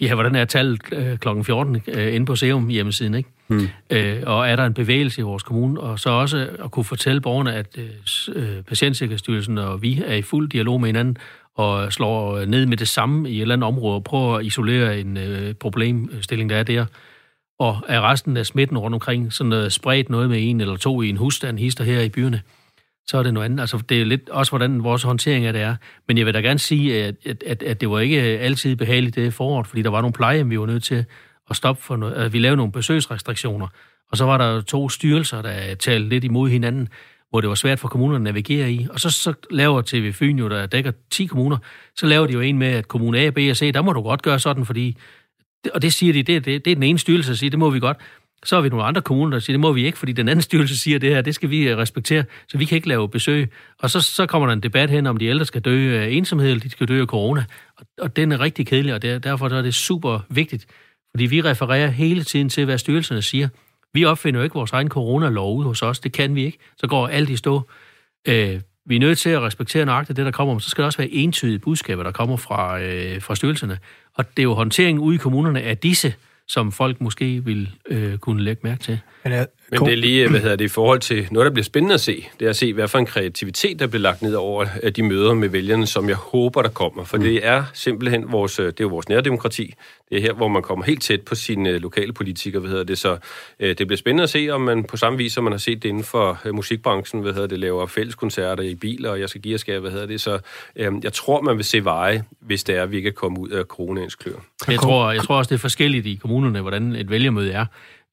ja, hvordan er tallet øh, kl. 14 øh, inde på Serum hjemmesiden, ikke? Hmm. Øh, og er der en bevægelse i vores kommune, og så også at kunne fortælle borgerne, at øh, Patientsikkerhedsstyrelsen og vi er i fuld dialog med hinanden, og slår ned med det samme i et eller andet område, og prøver at isolere en øh, problemstilling, der er der. Og er resten af smitten rundt omkring sådan noget, spredt noget med en eller to i en husstand, hister her i byerne, så er det noget andet. Altså, det er lidt også, hvordan vores håndtering af det er. Men jeg vil da gerne sige, at, at, at det var ikke altid behageligt det foråret, fordi der var nogle plejehjem, vi var nødt til at stoppe for noget. Altså, vi lavede nogle besøgsrestriktioner, og så var der to styrelser, der talte lidt imod hinanden, hvor det var svært for kommunerne at navigere i. Og så, så laver TV Fyn jo, der dækker 10 kommuner, så laver de jo en med, at kommune A, B og C, der må du godt gøre sådan, fordi... Og det siger de, det, det, det er den ene styrelse, der siger, det må vi godt. Så har vi nogle andre kommuner, der siger, det må vi ikke, fordi den anden styrelse siger det her, det skal vi øh, respektere, så vi kan ikke lave besøg. Og så, så kommer der en debat hen, om de ældre skal dø af ensomhed, eller de skal dø af corona. Og, og den er rigtig kedelig, og der, derfor er det super vigtigt, fordi vi refererer hele tiden til, hvad styrelserne siger. Vi opfinder jo ikke vores egen coronalov hos os, det kan vi ikke. Så går alt i stå. Øh, vi er nødt til at respektere nøjagtigt det, der kommer, men så skal der også være entydige budskaber, der kommer fra, øh, fra styrelserne. Og det er jo håndteringen ude i kommunerne af disse som folk måske vil øh, kunne lægge mærke til. Men, jeg, men det er lige, hvad hedder det, i forhold til noget, der bliver spændende at se, det er at se, hvad for en kreativitet, der bliver lagt ned over de møder med vælgerne, som jeg håber, der kommer. For mm. det er simpelthen vores, det er jo vores nærdemokrati. Det er her, hvor man kommer helt tæt på sine lokale politikere, hvad hedder det. Så øh, det bliver spændende at se, om man på samme vis, som man har set det inden for øh, musikbranchen, hvad hedder det, laver fælleskoncerter i biler, og jeg skal give og skal, hvad hedder det. Så øh, jeg tror, man vil se veje, hvis det er, at vi kan komme ud af coronaens klør. Jeg tror, jeg tror også, det er forskelligt i kommunerne, hvordan et vælgermøde er.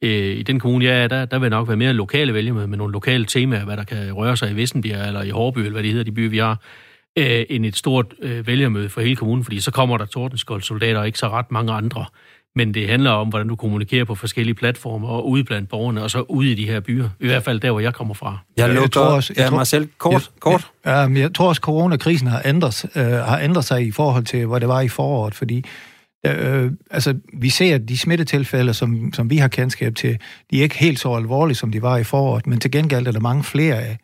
Øh, I den kommune, ja, der, der vil nok være mere lokale vælgermøder med nogle lokale temaer, hvad der kan røre sig i Vestenbjerg eller i Hårby, eller hvad det hedder, de byer, vi har, øh, end et stort øh, vælgermøde for hele kommunen, fordi så kommer der tordenskoldsoldater og ikke så ret mange andre. Men det handler om, hvordan du kommunikerer på forskellige platformer og ude blandt borgerne, og så ude i de her byer. I hvert fald der, hvor jeg kommer fra. Jeg, jeg, jeg tror også, jeg ja, tror, Marcel, kort, jeg, kort. Ja, jeg tror også, at coronakrisen har ændret, øh, har ændret sig i forhold til, hvad det var i foråret, fordi Øh, altså, vi ser, at de smittetilfælde, som, som vi har kendskab til, de er ikke helt så alvorlige, som de var i foråret, men til gengæld er der mange flere af.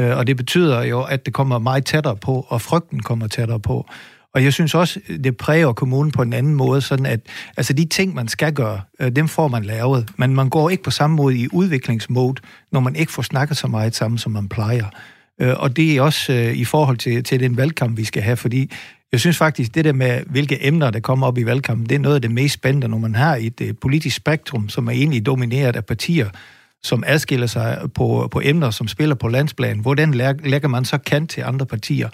Øh, og det betyder jo, at det kommer meget tættere på, og frygten kommer tættere på. Og jeg synes også, det præger kommunen på en anden måde, sådan at altså de ting, man skal gøre, øh, dem får man lavet. Men man går ikke på samme måde i udviklingsmode, når man ikke får snakket så meget sammen, som man plejer. Øh, og det er også øh, i forhold til, til den valgkamp, vi skal have, fordi jeg synes faktisk, det der med, hvilke emner, der kommer op i valgkampen, det er noget af det mest spændende, når man har et uh, politisk spektrum, som er egentlig domineret af partier, som adskiller sig på, på emner, som spiller på landsplan. Hvordan lægger man så kant til andre partier?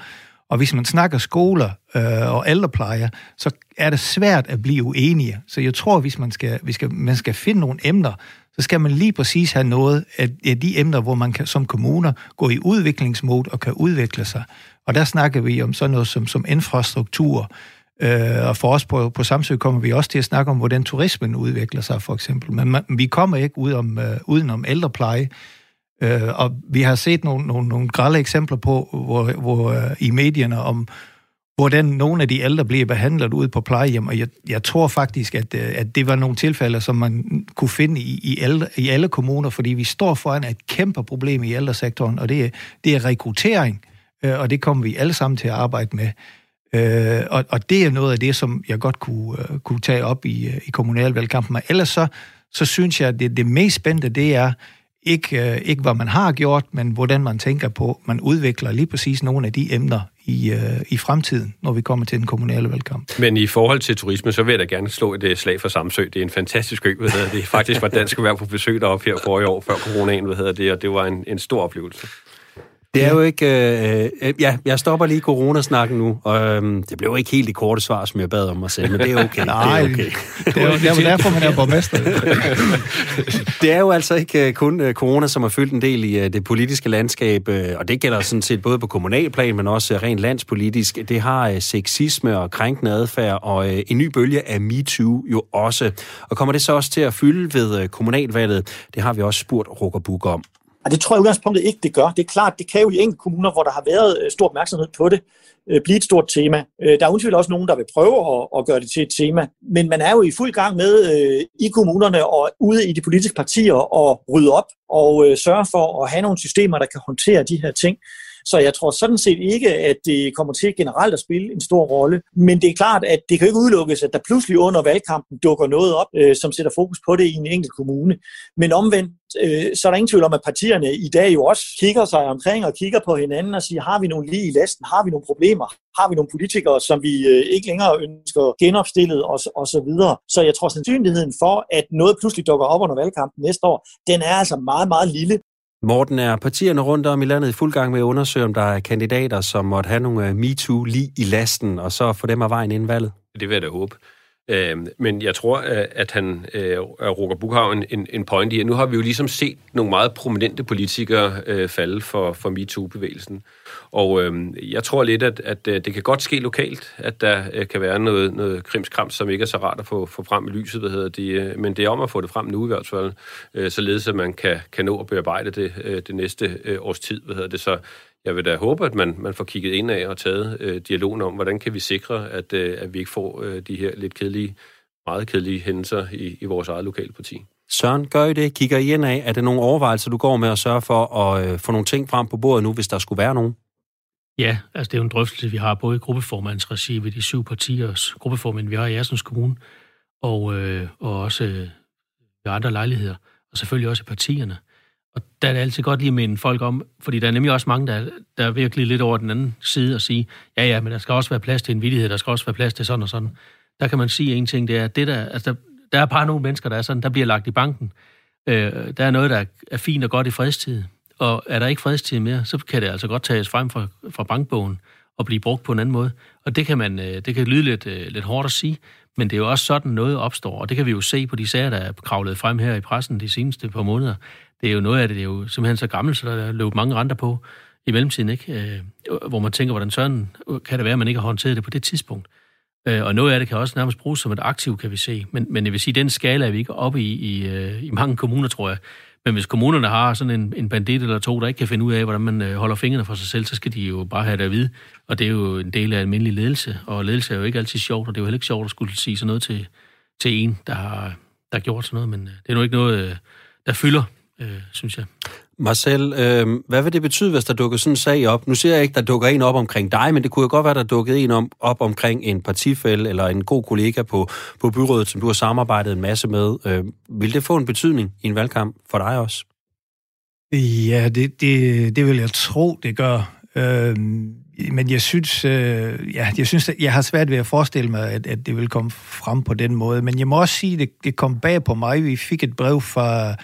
Og hvis man snakker skoler øh, og ældrepleje, så er det svært at blive uenige. Så jeg tror, hvis man skal, vi skal, man skal finde nogle emner, så skal man lige præcis have noget af de emner, hvor man kan, som kommuner gå i udviklingsmode og kan udvikle sig. Og der snakker vi om sådan noget som, som infrastruktur, øh, og for os på, på Samsø kommer vi også til at snakke om, hvordan turismen udvikler sig, for eksempel. Men man, vi kommer ikke ud om, øh, udenom ældrepleje, øh, og vi har set nogle, nogle, nogle grælde eksempler på, hvor, hvor øh, i medierne om, hvordan nogle af de ældre bliver behandlet ude på plejehjem, og jeg, jeg tror faktisk, at, øh, at det var nogle tilfælde, som man kunne finde i, i, ældre, i alle kommuner, fordi vi står foran et kæmpe problem i ældresektoren, og det er, det er rekruttering, øh, og det kommer vi alle sammen til at arbejde med. Øh, og, og det er noget af det, som jeg godt kunne, øh, kunne tage op i, øh, i kommunalvalgkampen. Men ellers så, så synes jeg, at det, det mest spændende, det er, ikke, øh, ikke hvad man har gjort, men hvordan man tænker på, man udvikler lige præcis nogle af de emner i, øh, i fremtiden, når vi kommer til den kommunale valgkamp. Men i forhold til turisme, så vil jeg da gerne slå et øh, slag for Samsø. Det er en fantastisk ø, hvad hedder det. Faktisk var dansk være på besøg deroppe her forrige i år, før coronaen, hvad hedder det, og det var en, en stor oplevelse. Det er jo ikke... Øh, øh, ja, jeg stopper lige coronasnakken nu, og øh, det blev ikke helt det korte svar, som jeg bad om at sige, men det er okay. Nej, det er, okay. det er, det er derfor, man er borgmester. det er jo altså ikke øh, kun øh, corona, som har fyldt en del i det politiske landskab, og det gælder sådan set både på kommunalplan, men også rent landspolitisk. Det har sexisme og krænkende adfærd, og en ny bølge af MeToo jo også. Og kommer det så også til at fylde ved kommunalvalget? Det har vi også spurgt Rukkerbuk om. Og det tror jeg udgangspunktet ikke, det gør. Det er klart, det kan jo i enkelte kommuner, hvor der har været øh, stor opmærksomhed på det, øh, blive et stort tema. Øh, der er uden også nogen, der vil prøve at, at gøre det til et tema, men man er jo i fuld gang med i kommunerne og ude i de politiske partier at rydde op og sørge for at have nogle systemer, der kan håndtere de her ting. Så jeg tror sådan set ikke, at det kommer til generelt at spille en stor rolle. Men det er klart, at det kan ikke udelukkes, at der pludselig under valgkampen dukker noget op, øh, som sætter fokus på det i en enkelt kommune. Men omvendt, øh, så er der ingen tvivl om, at partierne i dag jo også kigger sig omkring og kigger på hinanden og siger, har vi nogle lige i lasten? Har vi nogle problemer? Har vi nogle politikere, som vi øh, ikke længere ønsker genopstillet og, og så videre? Så jeg tror, sandsynligheden for, at noget pludselig dukker op under valgkampen næste år, den er altså meget, meget lille. Morten, er partierne rundt om i landet i fuld gang med at undersøge, om der er kandidater, som måtte have nogle øh, MeToo lige i lasten, og så få dem af vejen inden valget? Det vil jeg da håbe. Øh, men jeg tror, øh, at han, øh, Roger Bukhav, en, en, en point i, at nu har vi jo ligesom set nogle meget prominente politikere øh, falde for, for MeToo-bevægelsen. Og øh, jeg tror lidt, at, at øh, det kan godt ske lokalt, at der øh, kan være noget, noget krimskrams, som ikke er så rart at få, få frem i lyset, hvad hedder det. Øh, men det er om at få det frem nu i hvert fald, øh, således at man kan, kan nå at bearbejde det øh, det næste øh, års tid, hvad hedder det. Så jeg vil da håbe, at man, man får kigget ind af og taget øh, dialogen om, hvordan kan vi sikre, at, øh, at vi ikke får øh, de her lidt kedelige, meget kedelige hændelser i, i vores eget lokale parti. Søren, gør I det? Kigger I ind af? Er det nogle overvejelser, du går med at sørge for at øh, få nogle ting frem på bordet nu, hvis der skulle være nogen? Ja, altså det er jo en drøftelse, vi har både i gruppeformandsregi ved de syv partiers gruppeformænd, vi har i Assens Kommune, og, øh, og også øh, ved andre lejligheder, og selvfølgelig også i partierne. Og der er det altid godt lige at minde folk om, fordi der er nemlig også mange, der, der er virkelig lidt over den anden side og sige, ja ja, men der skal også være plads til en villighed, der skal også være plads til sådan og sådan. Der kan man sige en ting, det er, det der, altså der, der er bare nogle mennesker, der er sådan, der bliver lagt i banken. Øh, der er noget, der er fint og godt i fredstid, og er der ikke fredstid mere, så kan det altså godt tages frem fra, fra bankbogen og blive brugt på en anden måde. Og det kan, man, øh, det kan lyde lidt, øh, lidt hårdt at sige, men det er jo også sådan, noget opstår, og det kan vi jo se på de sager, der er kravlet frem her i pressen de seneste par måneder det er jo noget af det, det er jo simpelthen så gammelt, så der er løbet mange renter på i mellemtiden, ikke? Øh, hvor man tænker, hvordan søren kan det være, at man ikke har håndteret det på det tidspunkt. Øh, og noget af det kan også nærmest bruges som et aktiv, kan vi se. Men, men jeg vil sige, den skala er vi ikke oppe i, i, øh, i mange kommuner, tror jeg. Men hvis kommunerne har sådan en, en bandit eller to, der ikke kan finde ud af, hvordan man øh, holder fingrene for sig selv, så skal de jo bare have det at vide. Og det er jo en del af almindelig ledelse, og ledelse er jo ikke altid sjovt, og det er jo heller ikke sjovt at skulle sige sådan noget til, til en, der har, der har gjort sådan noget. Men øh, det er nu ikke noget, der fylder øh, synes jeg. Marcel, øh, hvad vil det betyde, hvis der dukker sådan en sag op? Nu ser jeg ikke, der dukker en op omkring dig, men det kunne jo godt være, der dukkede en om, op omkring en partifælle eller en god kollega på, på byrådet, som du har samarbejdet en masse med. Øh, vil det få en betydning i en valgkamp for dig også? Ja, det, det, det vil jeg tro, det gør. Øh, men jeg synes, øh, ja, jeg synes, jeg har svært ved at forestille mig, at, at det vil komme frem på den måde. Men jeg må også sige, at det, det kom bag på mig. Vi fik et brev fra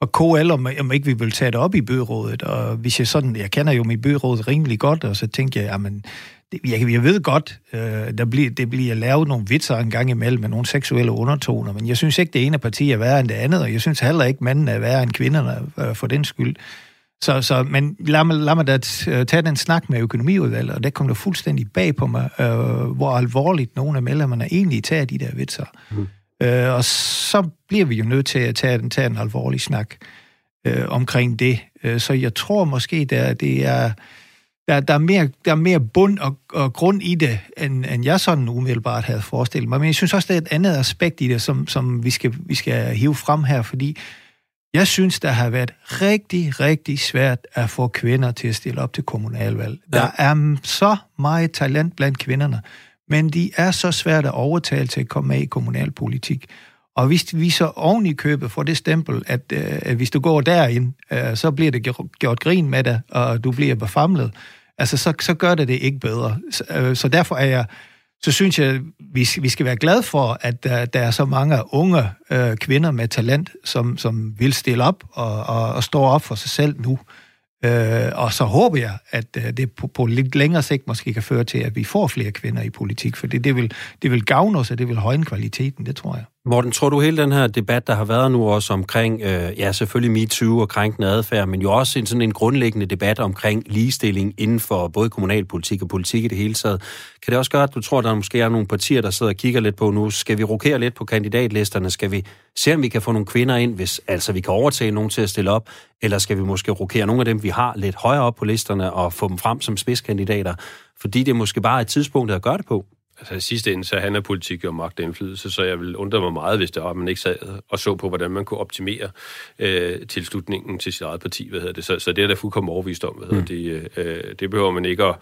og KL, om, om ikke vi vil tage det op i byrådet. Og hvis jeg sådan, jeg kender jo mit byråd rimelig godt, og så tænkte jeg, jamen, det, jeg, jeg ved godt, øh, der bliver, det bliver lavet nogle vitser en gang imellem med nogle seksuelle undertoner, men jeg synes ikke, det ene parti er værre end det andet, og jeg synes heller ikke, manden er værre end kvinderne øh, for den skyld. Så, så, men lad mig, lad mig da øh, tage den snak med økonomiudvalget, og det kom der fuldstændig bag på mig, øh, hvor alvorligt nogle af medlemmerne egentlig tager de der vitser. Mm. Øh, og så bliver vi jo nødt til at tage, tage en alvorlig snak øh, omkring det. Øh, så jeg tror måske, der, det er, der, der, er mere, der er mere bund og, og grund i det, end, end jeg sådan umiddelbart havde forestillet mig. Men jeg synes også, der er et andet aspekt i det, som, som vi, skal, vi skal hive frem her, fordi jeg synes, der har været rigtig, rigtig svært at få kvinder til at stille op til kommunalvalg. Ja. Der er så meget talent blandt kvinderne men de er så svært at overtale til at komme med i kommunalpolitik. Og hvis vi så oven i købet får det stempel, at, øh, at hvis du går derind, øh, så bliver det gjort grin med dig, og du bliver befamlet, altså så, så gør det det ikke bedre. Så, øh, så derfor er jeg, så synes jeg, vi, vi skal være glade for, at der, der er så mange unge øh, kvinder med talent, som, som vil stille op og, og, og stå op for sig selv nu. Øh, Øh, og så håber jeg, at øh, det på, på lidt længere sigt måske kan føre til, at vi får flere kvinder i politik, for det, det, vil, det vil gavne os, og det vil højne kvaliteten, det tror jeg. Morten, tror du hele den her debat, der har været nu også omkring, øh, ja selvfølgelig MeToo og krænkende adfærd, men jo også en sådan en grundlæggende debat omkring ligestilling inden for både kommunalpolitik og politik i det hele taget. Kan det også gøre, at du tror, at der måske er nogle partier, der sidder og kigger lidt på nu, skal vi rokere lidt på kandidatlisterne? Skal vi se, om vi kan få nogle kvinder ind, hvis altså vi kan overtage nogen til at stille op? Eller skal vi måske rokere nogle af dem, vi har lidt højere op på listerne og få dem frem som spidskandidater? Fordi det er måske bare et tidspunkt at gøre det på altså i sidste ende, så handler politik jo om magt og indflydelse, så jeg vil undre mig meget, hvis det var, at man ikke sad og så på, hvordan man kunne optimere øh, tilslutningen til sit eget parti, hvad hedder det. Så, så det er der fuldkommen overvist om, hvad hedder mm. det. Øh, det behøver man ikke at,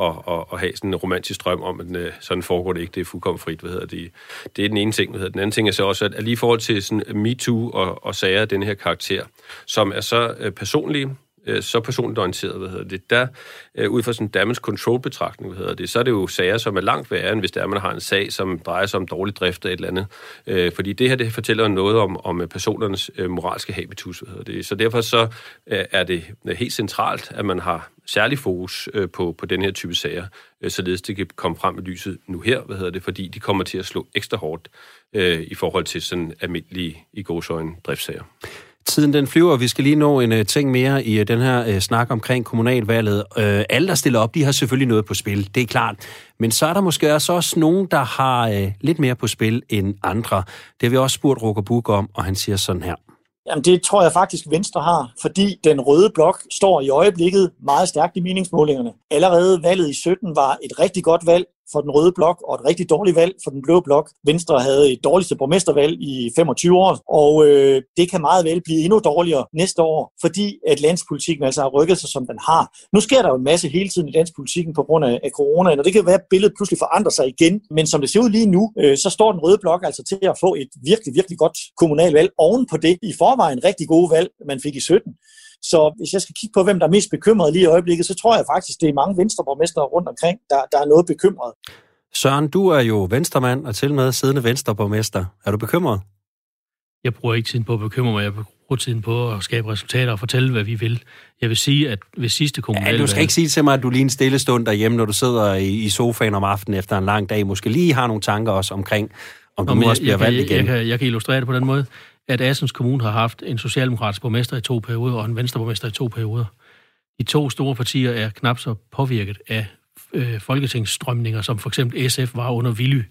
at, at, at have sådan en romantisk drøm om, at øh, sådan foregår det ikke, det er fuldkommen frit, hvad hedder det. Det er den ene ting, hvad hedder Den anden ting er så også, at lige i forhold til sådan MeToo og, og sager af den her karakter, som er så øh, personlige, øh, så personligt orienteret, hvad hedder det, der øh, ud fra sådan en damage control betragtning, hvad hedder det, så er det jo sager, som er langt værre, end hvis det er, man har en sag, som drejer sig om dårlig drift af et eller andet. Øh, fordi det her, det fortæller noget om, om øh, personernes øh, moralske habitus, hvad hedder det. Så derfor så øh, er det øh, helt centralt, at man har særlig fokus øh, på, på den her type sager, øh, således det kan komme frem i lyset nu her, hvad hedder det, fordi de kommer til at slå ekstra hårdt øh, i forhold til sådan almindelige i gåsøjne driftssager. Tiden den flyver, vi skal lige nå en uh, ting mere i uh, den her uh, snak omkring kommunalvalget. Uh, alle, der stiller op, de har selvfølgelig noget på spil, det er klart. Men så er der måske også, også nogen, der har uh, lidt mere på spil end andre. Det har vi også spurgt Roger Buk om, og han siger sådan her. Jamen det tror jeg faktisk Venstre har, fordi den røde blok står i øjeblikket meget stærkt i meningsmålingerne. Allerede valget i 17 var et rigtig godt valg for den røde blok og et rigtig dårligt valg for den blå blok. Venstre havde et dårligste borgmestervalg i 25 år, og øh, det kan meget vel blive endnu dårligere næste år, fordi at landspolitikken altså har rykket sig, som den har. Nu sker der jo en masse hele tiden i landspolitikken på grund af, af corona, og det kan være, at billedet pludselig forandrer sig igen. Men som det ser ud lige nu, øh, så står den røde blok altså til at få et virkelig, virkelig godt kommunalvalg oven på det i forvejen rigtig gode valg, man fik i 17. Så hvis jeg skal kigge på, hvem der er mest bekymret lige i øjeblikket, så tror jeg faktisk, det er mange venstreborgmestre rundt omkring, der, der er noget bekymret. Søren, du er jo venstremand og til med siddende venstreborgmester. Er du bekymret? Jeg bruger ikke tiden på at bekymre mig. Jeg bruger tiden på at skabe resultater og fortælle, hvad vi vil. Jeg vil sige, at ved sidste kommunalvalg... Ja, du skal ikke sige til mig, at du lige en stille stund derhjemme, når du sidder i, i sofaen om aftenen efter en lang dag, måske lige har nogle tanker også omkring, om du Nå, nu også bliver valgt igen. Jeg, jeg, kan, jeg kan illustrere det på den måde at Assens Kommune har haft en socialdemokratisk borgmester i to perioder og en venstreborgmester i to perioder. De to store partier er knap så påvirket af øh, folketingsstrømninger, som for eksempel SF var under Villy.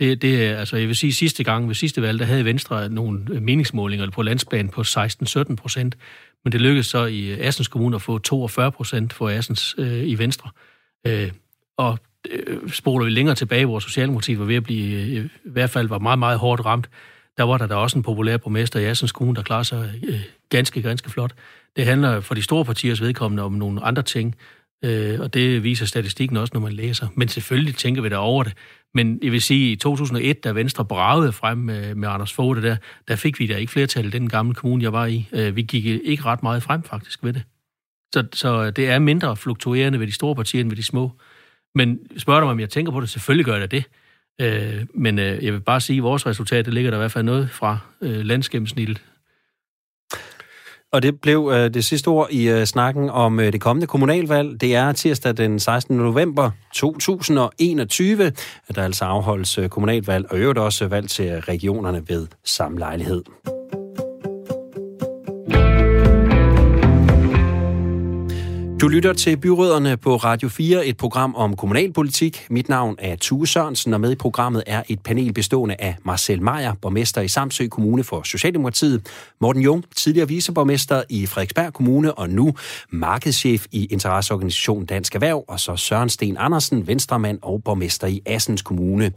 Det, det er, altså, jeg vil sige, sidste gang ved sidste valg, der havde Venstre nogle øh, meningsmålinger på landsbanen på 16-17 procent, men det lykkedes så i øh, Assens Kommune at få 42 procent for Assens øh, i Venstre. Øh, og øh, spoler vi længere tilbage, hvor Socialdemokratiet var ved at blive, øh, i hvert fald var meget, meget hårdt ramt, der var der da også en populær borgmester i Assens Kommune, der klarer sig øh, ganske, ganske flot. Det handler for de store partiers vedkommende om nogle andre ting, øh, og det viser statistikken også, når man læser. Men selvfølgelig tænker vi da over det. Men jeg vil sige, i 2001, da Venstre bragede frem med, med Anders Fogh, der, der fik vi da ikke flertal i den gamle kommune, jeg var i. Øh, vi gik ikke ret meget frem faktisk ved det. Så, så det er mindre fluktuerende ved de store partier end ved de små. Men spørger du mig, om jeg tænker på det, selvfølgelig gør jeg det. Øh, men øh, jeg vil bare sige, at vores resultat, det ligger der i hvert fald noget fra øh, landsgennemsnittet. Og det blev øh, det sidste ord i øh, snakken om øh, det kommende kommunalvalg. Det er tirsdag den 16. november 2021, at der altså afholdes øh, kommunalvalg, og øvrigt også valg til regionerne ved samme lejlighed. Du lytter til Byråderne på Radio 4, et program om kommunalpolitik. Mit navn er Tue Sørensen, og med i programmet er et panel bestående af Marcel Meier, borgmester i Samsø Kommune for Socialdemokratiet, Morten Jung, tidligere viceborgmester i Frederiksberg Kommune og nu markedschef i interesseorganisationen Dansk Erhverv, og så Søren Sten Andersen, venstremand og borgmester i Assens Kommune.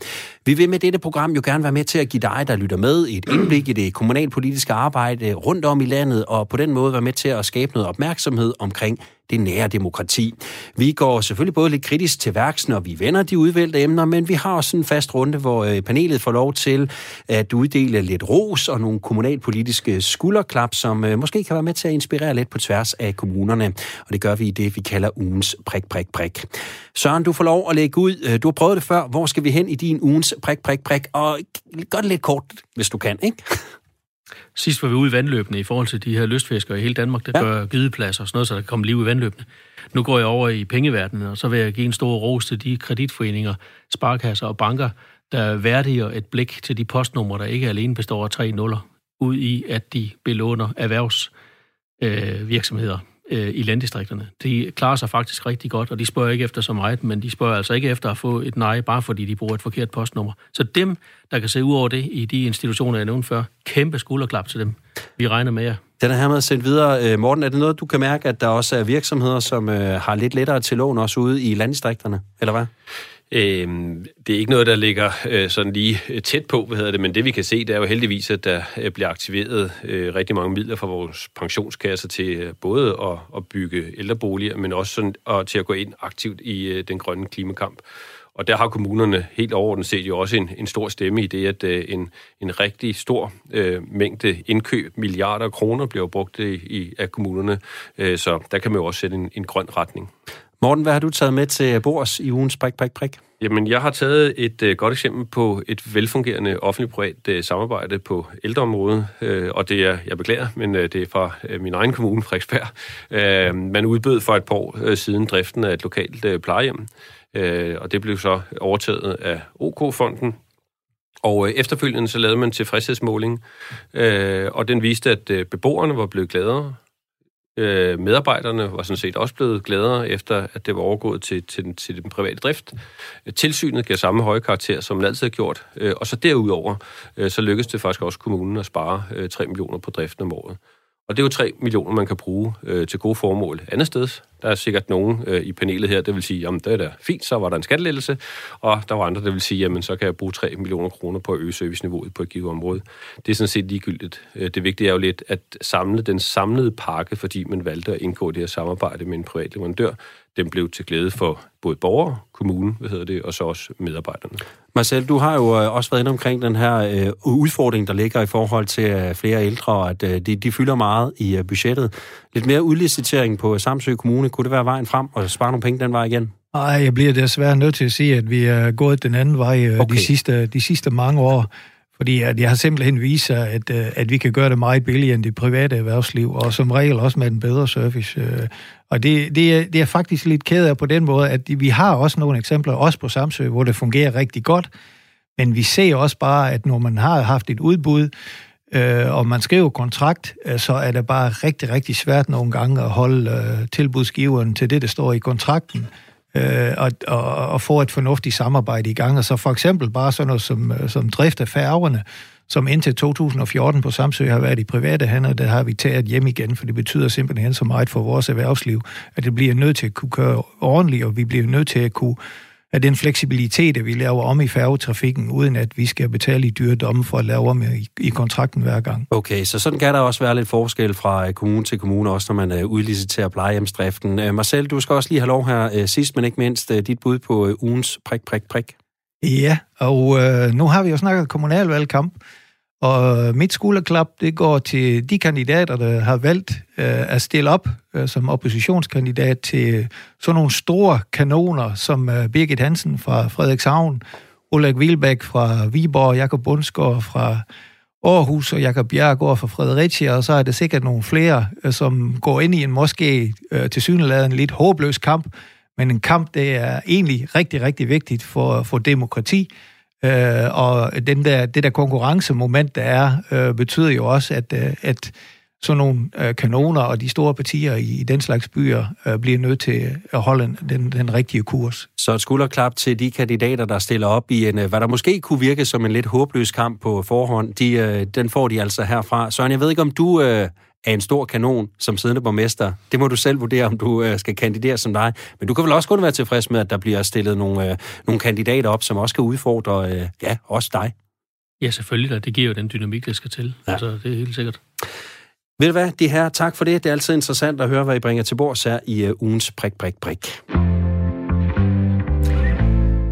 Vi vil med dette program jo gerne være med til at give dig, der lytter med, et indblik i det kommunalpolitiske arbejde rundt om i landet, og på den måde være med til at skabe noget opmærksomhed omkring det nære demokrati. Vi går selvfølgelig både lidt kritisk til værks, når vi vender de udvalgte emner, men vi har også en fast runde, hvor øh, panelet får lov til at uddele lidt ros og nogle kommunalpolitiske skulderklap, som øh, måske kan være med til at inspirere lidt på tværs af kommunerne. Og det gør vi i det, vi kalder ugens prik, prik, prik. Søren, du får lov at lægge ud. Øh, du har prøvet det før. Hvor skal vi hen i din ugens prik, prik, prik? Og gør det lidt kort, hvis du kan, ikke? Sidst var vi ude i vandløbene i forhold til de her lystfiskere i hele Danmark, der ja. gør gydepladser og sådan noget, så der kan komme liv i vandløbene. Nu går jeg over i pengeverdenen, og så vil jeg give en stor ros til de kreditforeninger, sparkasser og banker, der værdiger et blik til de postnumre, der ikke alene består af tre nuller, ud i, at de belåner erhvervsvirksomheder. Øh, øh, i landdistrikterne. De klarer sig faktisk rigtig godt, og de spørger ikke efter så meget, men de spørger altså ikke efter at få et nej, bare fordi de bruger et forkert postnummer. Så dem, der kan se ud over det i de institutioner, jeg nævnte før, kæmpe skulderklap til dem. Vi regner med jer. Den er hermed sendt videre. Øh, Morten, er det noget, du kan mærke, at der også er virksomheder, som øh, har lidt lettere til lån også ude i landdistrikterne, eller hvad? Øh, det er ikke noget, der ligger øh, sådan lige øh, tæt på, hvad hedder det, men det vi kan se, det er jo heldigvis, at der øh, bliver aktiveret øh, rigtig mange midler fra vores pensionskasser til øh, både at, at bygge ældreboliger, men også sådan, og til at gå ind aktivt i øh, den grønne klimakamp. Og der har kommunerne helt overordnet set jo også en, en stor stemme i det, at øh, en, en rigtig stor øh, mængde indkøb, milliarder af kroner, bliver brugt i, i, af kommunerne. Øh, så der kan man jo også sætte en, en grøn retning. Morten, hvad har du taget med til bords i ugens prik, prik, prik? Jamen, jeg har taget et øh, godt eksempel på et velfungerende offentlig-privat øh, samarbejde på ældreområdet, øh, og det er, jeg beklager, men øh, det er fra øh, min egen kommune, Frederiksberg. Øh, man udbød for et par år øh, siden driften af et lokalt øh, plejehjem, øh, og det blev så overtaget af OK-fonden, og øh, efterfølgende så lavede man tilfredshedsmåling, øh, og den viste, at øh, beboerne var blevet gladere, Øh, medarbejderne var sådan set også blevet gladere, efter at det var overgået til, til, den, til den private drift. Tilsynet gav samme høje karakter, som man altid har gjort. Øh, og så derudover, øh, så lykkedes det faktisk også kommunen at spare øh, 3 millioner på driften om året. Og det er jo 3 millioner, man kan bruge øh, til gode formål andet sted. Der er sikkert nogen øh, i panelet her, der vil sige, jamen det er da fint, så var der en skattelettelse. Og der var andre, der vil sige, jamen så kan jeg bruge 3 millioner kroner på at øge serviceniveauet på et givet område. Det er sådan set ligegyldigt. Øh, det vigtige er jo lidt at samle den samlede pakke, fordi man valgte at indgå det her samarbejde med en privat leverandør. Den blev til glæde for både borgere, kommunen, hvad hedder det, og så også medarbejderne. Marcel, du har jo øh, også været inde omkring den her øh, udfordring, der ligger i forhold til øh, flere ældre, og at øh, de, de fylder meget i øh, budgettet. Lidt mere udlicitering på Samsø Kommune, kunne det være vejen frem og spare nogle penge den vej igen? Nej, jeg bliver desværre nødt til at sige, at vi er gået den anden vej øh, okay. de, sidste, de sidste mange år. Fordi at jeg har simpelthen vist sig, at, øh, at vi kan gøre det meget billigere end det private erhvervsliv, og som regel også med en bedre service. Øh. Og det, det, er, det er faktisk lidt ked af på den måde, at vi har også nogle eksempler, også på Samsø, hvor det fungerer rigtig godt, men vi ser også bare, at når man har haft et udbud, øh, og man skriver kontrakt, øh, så er det bare rigtig, rigtig svært nogle gange at holde øh, tilbudsgiveren til det, der står i kontrakten, øh, og, og, og få et fornuftigt samarbejde i gang. Og så for eksempel bare sådan noget som, øh, som drift af færgerne, som indtil 2014 på Samsø har været i private hænder, der har vi taget hjem igen, for det betyder simpelthen så meget for vores erhvervsliv, at det bliver nødt til at kunne køre ordentligt, og vi bliver nødt til at kunne at den fleksibilitet, at vi laver om i færgetrafikken, uden at vi skal betale i dyre domme for at lave om i, i kontrakten hver gang. Okay, så sådan kan der også være lidt forskel fra øh, kommune til kommune, også når man udliciterer plejehjemsdriften. Uh, Marcel, du skal også lige have lov her uh, sidst, men ikke mindst dit bud på ugens prik, prik, prik. Ja, og uh, nu har vi jo snakket kommunalvalgkamp, og mit skulderklap, det går til de kandidater, der har valgt øh, at stille op øh, som oppositionskandidat til sådan nogle store kanoner, som øh, Birgit Hansen fra Frederikshavn, Ulrik Wilbæk fra Viborg, Jakob Bundsgaard fra Aarhus og Jakob Bjergård fra Fredericia, og så er der sikkert nogle flere, øh, som går ind i en måske øh, til synligheden lidt håbløs kamp, men en kamp, det er egentlig rigtig, rigtig vigtigt for, for demokrati, Øh, og den der, det der konkurrencemoment, der er, øh, betyder jo også, at, øh, at sådan nogle øh, kanoner og de store partier i, i den slags byer øh, bliver nødt til at holde den, den rigtige kurs. Så et skulderklap til de kandidater, der stiller op i en, øh, hvad der måske kunne virke som en lidt håbløs kamp på forhånd, de, øh, den får de altså herfra. Søren, jeg ved ikke, om du øh, er en stor kanon som siddende borgmester. Det må du selv vurdere, om du øh, skal kandidere som dig. Men du kan vel også kun være tilfreds med, at der bliver stillet nogle, øh, nogle kandidater op, som også kan udfordre, øh, ja, også dig. Ja, selvfølgelig. Det giver jo den dynamik, der skal til. Ja. Altså, det er helt sikkert. Ved du hvad, det her, tak for det. Det er altid interessant at høre, hvad I bringer til bords her i uh, ugens prik, prik, prik.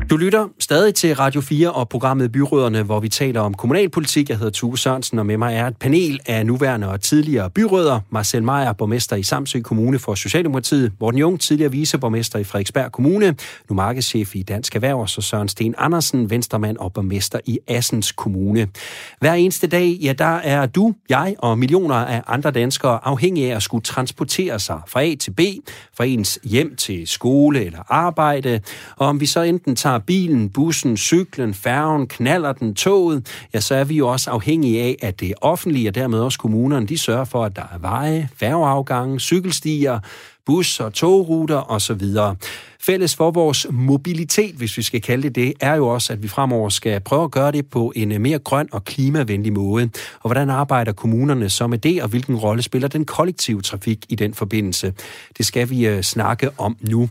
Du lytter stadig til Radio 4 og programmet Byråderne, hvor vi taler om kommunalpolitik. Jeg hedder Tue Sørensen, og med mig er et panel af nuværende og tidligere byråder. Marcel Meyer, borgmester i Samsø Kommune for Socialdemokratiet. Morten Jung, tidligere viceborgmester i Frederiksberg Kommune. Nu markedschef i Dansk Erhverv, og så Søren Sten Andersen, venstremand og borgmester i Assens Kommune. Hver eneste dag, ja, der er du, jeg og millioner af andre danskere afhængige af at skulle transportere sig fra A til B, fra ens hjem til skole eller arbejde. Og om vi så enten tager tager bilen, bussen, cyklen, færgen, knaller den, toget, ja, så er vi jo også afhængige af, at det offentlige og dermed også kommunerne, de sørger for, at der er veje, færgeafgange, cykelstier, bus- og togruter osv. Fælles for vores mobilitet, hvis vi skal kalde det det, er jo også, at vi fremover skal prøve at gøre det på en øh, mere grøn og klimavenlig måde. Og hvordan arbejder kommunerne så med det, og hvilken rolle spiller den kollektive trafik i den forbindelse? Det skal vi øh, snakke om nu.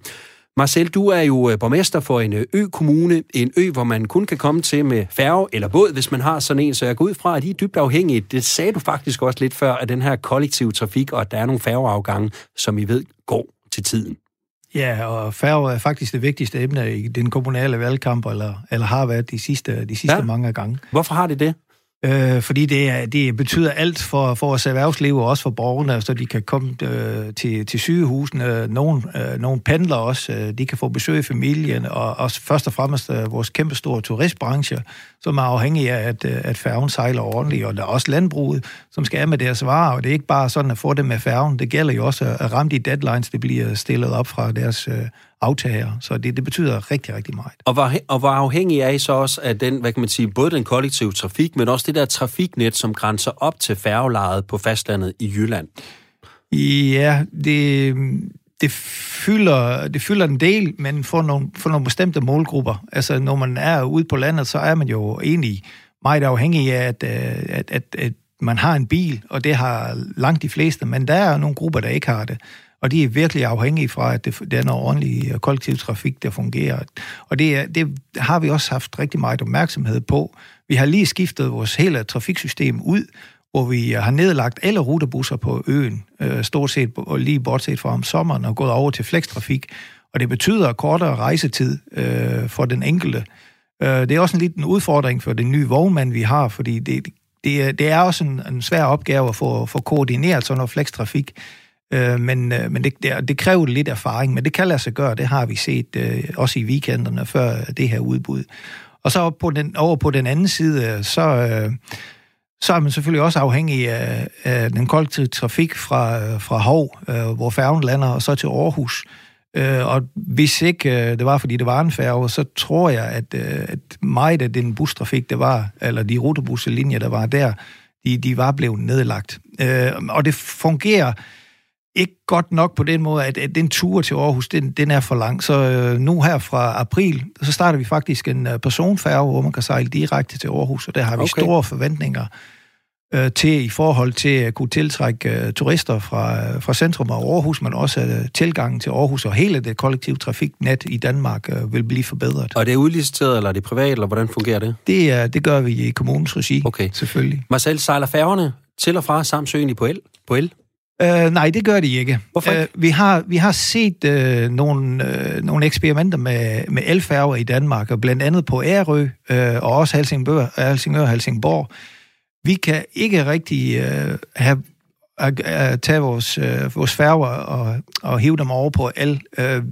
Marcel, du er jo øh, borgmester for en øh, ø-kommune, en ø, hvor man kun kan komme til med færge eller båd, hvis man har sådan en, så jeg går ud fra, at de er dybt afhængige. Det sagde du faktisk også lidt før, af den her kollektive trafik, og at der er nogle færgeafgange, som I ved går til tiden. Ja, og færge er faktisk det vigtigste emne i den kommunale valgkamp, eller, eller har været de sidste, de sidste ja. mange gange. Hvorfor har det det? Øh, fordi det, det betyder alt for, for vores erhvervsliv, og også for borgerne, altså, så de kan komme øh, til, til sygehusene. Nogle, øh, nogle pendler også, øh, de kan få besøg i familien, og også først og fremmest øh, vores kæmpestore turistbranche, som er afhængig af, at, øh, at færgen sejler ordentligt, og der er også landbruget, som skal af med deres varer, og det er ikke bare sådan at få det med færgen, det gælder jo også at ramme de deadlines, det bliver stillet op fra deres øh, aftager. Så det, det betyder rigtig, rigtig meget. Og hvor, og hvor afhængig er I så også af den, hvad kan man sige, både den kollektive trafik, men også det der trafiknet, som grænser op til færgelejet på fastlandet i Jylland? Ja, det, det fylder, det fylder en del, men for nogle, for nogle bestemte målgrupper. Altså, når man er ude på landet, så er man jo egentlig meget afhængig af, at, at, at, at man har en bil, og det har langt de fleste, men der er nogle grupper, der ikke har det og de er virkelig afhængige fra, at det, det er noget ordentlig øh, kollektivtrafik, der fungerer. Og det, er, det har vi også haft rigtig meget opmærksomhed på. Vi har lige skiftet vores hele trafiksystem ud, hvor vi øh, har nedlagt alle rutebusser på øen, øh, stort set og lige bortset fra om sommeren, og gået over til flekstrafik. Og det betyder kortere rejsetid øh, for den enkelte. Øh, det er også en liten udfordring for den nye vognmand, vi har, fordi det, det, det er også en, en svær opgave at få, få koordineret sådan noget flekstrafik. Øh, men øh, men det, det, det kræver lidt erfaring, men det kan lade sig gøre. Det har vi set øh, også i weekenderne før det her udbud. Og så op på den, over på den anden side, øh, så, øh, så er man selvfølgelig også afhængig af, af den kollektive trafik fra, øh, fra Hov, øh, hvor færgen lander, og så til Aarhus. Øh, og hvis ikke øh, det var, fordi det var en færge, så tror jeg, at, øh, at meget af den bustrafik, der var, eller de rutebusselinjer, der var der, de, de var blevet nedlagt. Øh, og det fungerer ikke godt nok på den måde, at, at den tur til Aarhus, den, den er for lang. Så øh, nu her fra april, så starter vi faktisk en øh, personfærge, hvor man kan sejle direkte til Aarhus, og der har vi okay. store forventninger øh, til i forhold til at kunne tiltrække øh, turister fra, øh, fra centrum af Aarhus, men også øh, tilgangen til Aarhus og hele det kollektive trafiknet i Danmark øh, vil blive forbedret. Og er det udliciteret, eller er det privat, eller hvordan fungerer det? Det, er, det gør vi i kommunens regi, okay. selvfølgelig. Marcel, sejler færgerne til og fra Samsøen på el? På el? Uh, nej, det gør de ikke. Hvorfor ikke? Uh, vi, har, vi har set uh, nogle, uh, nogle eksperimenter med, med elfærger i Danmark, og blandt andet på Ærø, uh, og også Helsingør, Helsingør og Helsingborg. Vi kan ikke rigtig uh, have at, at tage vores, uh, vores færger og, og hive dem over på el. Uh,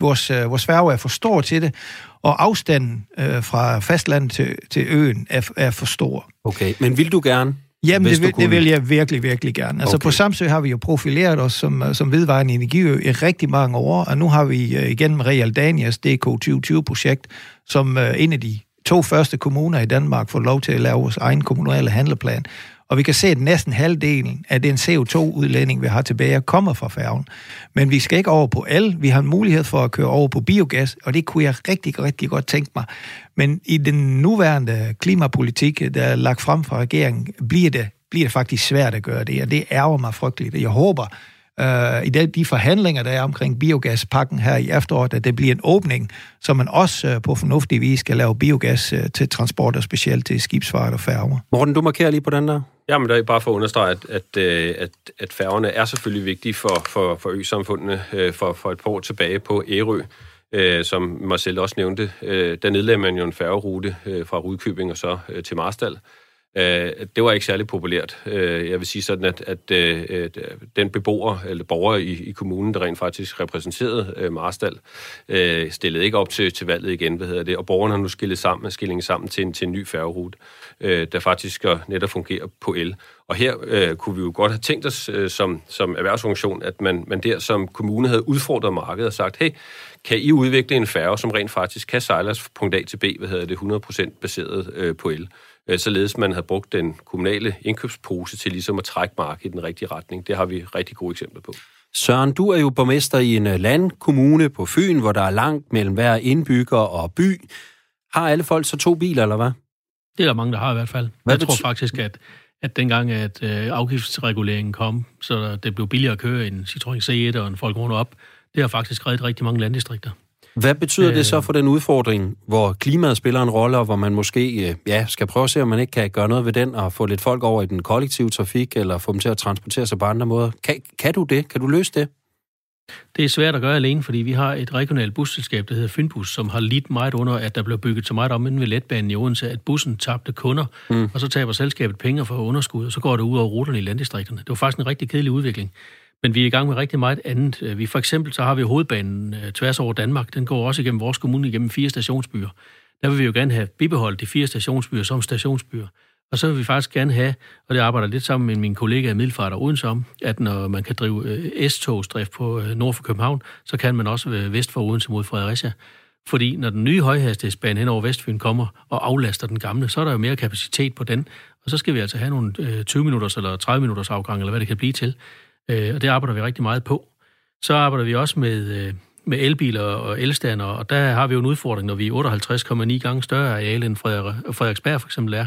vores, uh, vores færger er for stor til det, og afstanden uh, fra fastlandet til, til øen er, er for stor. Okay, men vil du gerne Jamen, det vil, det vil jeg virkelig, virkelig gerne. Altså, okay. på Samsø har vi jo profileret os som, som vedvarende energiø i rigtig mange år, og nu har vi uh, igennem Real Danias DK 2020-projekt, som uh, en af de to første kommuner i Danmark får lov til at lave vores egen kommunale handleplan. Og vi kan se, at næsten halvdelen af den CO2-udledning, vi har tilbage, kommer fra færgen. Men vi skal ikke over på el. Vi har en mulighed for at køre over på biogas, og det kunne jeg rigtig, rigtig godt tænke mig. Men i den nuværende klimapolitik, der er lagt frem fra regeringen, bliver det, bliver det faktisk svært at gøre det, og det ærger mig frygteligt. Jeg håber, uh, i de, de forhandlinger, der er omkring biogaspakken her i efteråret, at det bliver en åbning, så man også uh, på fornuftig vis skal lave biogas uh, til transport, og specielt til skibsfart og færger. Morten, du markerer lige på den der. Jamen, der er bare for at understrege, at, at, at, at færgerne er selvfølgelig vigtige for, for, for ø-samfundene. For, for et par år tilbage på Ærø, øh, som Marcel også nævnte, øh, der nedlagde man jo en færgerute øh, fra Rudkøbing og så øh, til Marstal. Øh, det var ikke særlig populært. Øh, jeg vil sige sådan, at, at, øh, øh den beboer eller borger i, i kommunen, der rent faktisk repræsenterede øh, Marstal, øh, stillede ikke op til, til valget igen, hvad hedder det, og borgerne har nu skillet sammen, skillingen sammen til en, til en ny færgerute, der faktisk skal netop fungere på el. Og her øh, kunne vi jo godt have tænkt os øh, som, som erhvervsorganisation, at man, man der som kommune havde udfordret markedet og sagt, hey, kan I udvikle en færge, som rent faktisk kan sejles fra punkt A til B, hvad hedder det, 100% baseret øh, på el? Øh, således man havde brugt den kommunale indkøbspose til ligesom at trække markedet i den rigtige retning. Det har vi rigtig gode eksempler på. Søren, du er jo borgmester i en øh, landkommune på Fyn, hvor der er langt mellem hver indbygger og by. Har alle folk så to biler, eller hvad? Det er der mange, der har i hvert fald. Hvad jeg tror faktisk, at, at dengang, at øh, afgiftsreguleringen kom, så det blev billigere at køre en Citroën C1 og en Volkswagen op, Det har faktisk reddet rigtig mange landdistrikter. Hvad betyder det så for den udfordring, hvor klimaet spiller en rolle, og hvor man måske ja, skal prøve at se, om man ikke kan gøre noget ved den, og få lidt folk over i den kollektive trafik, eller få dem til at transportere sig på andre måder? Kan, kan du det? Kan du løse det? Det er svært at gøre alene, fordi vi har et regionalt busselskab, der hedder Fynbus, som har lidt meget under, at der blev bygget så meget om inden ved letbanen i Odense, at bussen tabte kunder, mm. og så taber selskabet penge for underskud, og så går det ud over ruterne i landdistrikterne. Det var faktisk en rigtig kedelig udvikling. Men vi er i gang med rigtig meget andet. Øh, vi for eksempel så har vi hovedbanen øh, tværs over Danmark. Den går også igennem vores kommune, igennem fire stationsbyer. Der vil vi jo gerne have bibeholdt de fire stationsbyer som stationsbyer. Og så vil vi faktisk gerne have, og det arbejder lidt sammen med min kollega i Middelfart og Odense at når man kan drive øh, S-togsdrift på nord for København, så kan man også vest for Odense mod Fredericia. Fordi når den nye højhastighedsbane hen over Vestfyn kommer og aflaster den gamle, så er der jo mere kapacitet på den. Og så skal vi altså have nogle 20 minutters eller 30 minutters afgang, eller hvad det kan blive til. Øh, og det arbejder vi rigtig meget på. Så arbejder vi også med, øh, med elbiler og elstander, og der har vi jo en udfordring, når vi er 58,9 gange større areal end Frederiksberg for eksempel er,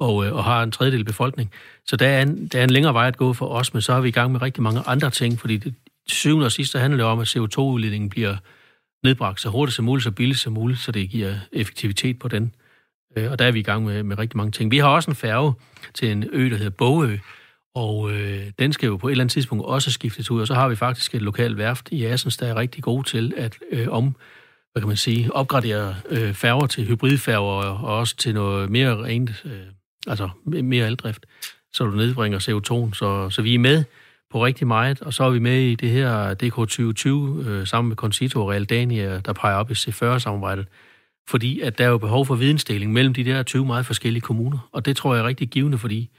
og, øh, og har en tredjedel befolkning. Så der er, en, der er en længere vej at gå for os, men så er vi i gang med rigtig mange andre ting, fordi det, syvende og sidste handler det om, at CO2-udledningen bliver nedbragt så hurtigt som muligt, så billigt som muligt, så det giver effektivitet på den. Øh, og der er vi i gang med, med rigtig mange ting. Vi har også en færge til en ø, der hedder Bogø, og øh, den skal jo på et eller andet tidspunkt også skiftes ud, og så har vi faktisk et lokalt værft i Assens, der er rigtig god til at øh, om, hvad kan man sige, opgradere øh, færger til hybridfærger og, og også til noget mere rent, øh, altså mere eldrift, så du nedbringer CO2'en. Så, så vi er med på rigtig meget, og så er vi med i det her DK 2020 øh, sammen med Concito og Realdania, der peger op i C40-samarbejdet, fordi at der er jo behov for vidensdeling mellem de der 20 meget forskellige kommuner, og det tror jeg er rigtig givende, fordi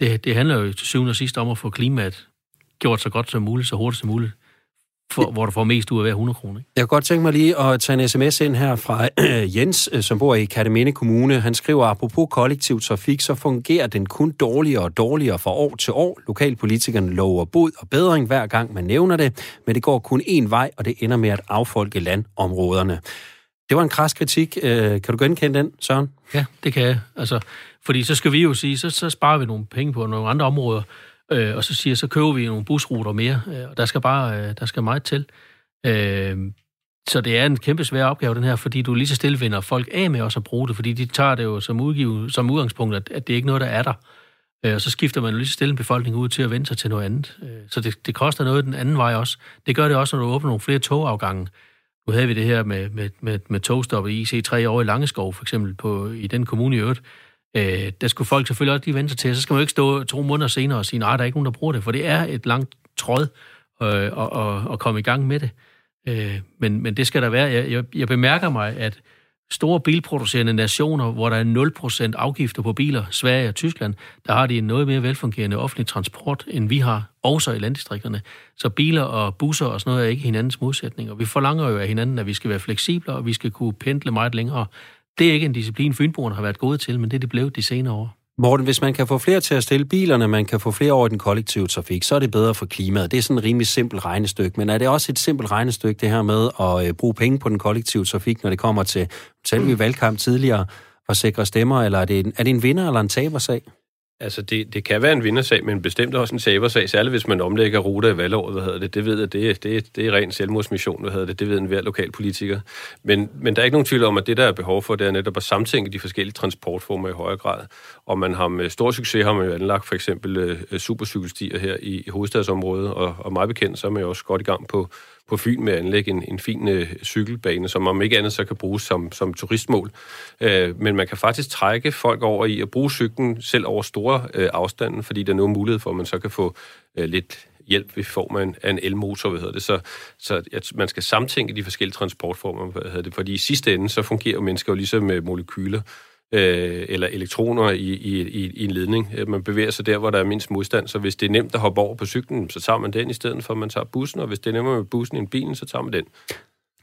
det, det handler jo til syvende og sidst om at få klimaet gjort så godt som muligt, så hurtigt som muligt, for, hvor du får mest ud af hver 100 kroner. Jeg kunne godt tænke mig lige at tage en sms ind her fra Jens, øh, som bor i Kataminde Kommune. Han skriver, apropos kollektiv trafik, så fungerer den kun dårligere og dårligere fra år til år. Lokalpolitikerne lover bod og bedring hver gang man nævner det, men det går kun én vej, og det ender med at affolke landområderne. Det var en kras kritik. Øh, kan du genkende den, Søren? Ja, det kan jeg. Altså, fordi så skal vi jo sige, så, så sparer vi nogle penge på nogle andre områder, øh, og så siger så køber vi nogle busruter mere, øh, og der skal bare øh, der skal meget til. Øh, så det er en kæmpe svær opgave, den her, fordi du lige så stille vinder folk af med også at bruge det, fordi de tager det jo som, udgive, som udgangspunkt, at, at det er ikke noget, der er der. Øh, og så skifter man jo lige så stille en befolkning ud til at vende sig til noget andet. Øh, så det, det koster noget den anden vej også. Det gør det også, når du åbner nogle flere togafgange. Nu havde vi det her med, med, med, med togstoppet i IC3 over i Langeskov, for eksempel på, i den kommune i øvrigt. Øh, der skulle folk selvfølgelig også lige vente sig til. Så skal man jo ikke stå to måneder senere og sige, nej, der er ikke nogen, der bruger det, for det er et langt tråd øh, at, at, komme i gang med det. Øh, men, men det skal der være. Jeg, jeg, jeg bemærker mig, at store bilproducerende nationer, hvor der er 0% afgifter på biler, Sverige og Tyskland, der har de en noget mere velfungerende offentlig transport, end vi har, også i landdistrikterne. Så biler og busser og sådan noget er ikke hinandens modsætninger. Vi forlanger jo af hinanden, at vi skal være fleksible, og vi skal kunne pendle meget længere. Det er ikke en disciplin, Fynboerne har været gode til, men det er det blevet de senere år. Morten, hvis man kan få flere til at stille bilerne, man kan få flere over i den kollektive trafik, så er det bedre for klimaet. Det er sådan et rimelig simpelt regnestykke, men er det også et simpelt regnestykke, det her med at øh, bruge penge på den kollektive trafik, når det kommer til, selv vi valgkamp tidligere, at sikre stemmer, eller er det, en, er det en vinder eller en tabersag? Altså, det, det kan være en vindersag, men bestemt også en sabersag, særligt hvis man omlægger ruter i valgåret, hvad hedder det. Det ved jeg, det, det, det er ren selvmordsmission, hvad hedder det. Det ved en hver lokalpolitiker. Men, men der er ikke nogen tvivl om, at det, der er behov for, det er netop at samtænke de forskellige transportformer i højere grad. Og man har med stor succes har man jo anlagt for eksempel øh, øh, supercykelstier her i, i hovedstadsområdet, og, og meget bekendt, så er man jo også godt i gang på på Fyn med at anlægge en, en fin øh, cykelbane, som om ikke andet så kan bruges som, som turistmål. Øh, men man kan faktisk trække folk over i at bruge cyklen selv over store øh, afstanden, fordi der er nu mulighed for, at man så kan få øh, lidt hjælp ved form af en, af en elmotor, hvad hedder det. Så, så at man skal samtænke de forskellige transportformer, hvad hedder det, fordi i sidste ende, så fungerer mennesker jo ligesom med molekyler øh, eller elektroner i, i, i, i en ledning. Øh, man bevæger sig der, hvor der er mindst modstand, så hvis det er nemt at hoppe over på cyklen, så tager man den i stedet for, at man tager bussen, og hvis det er nemmere med bussen end bilen, så tager man den.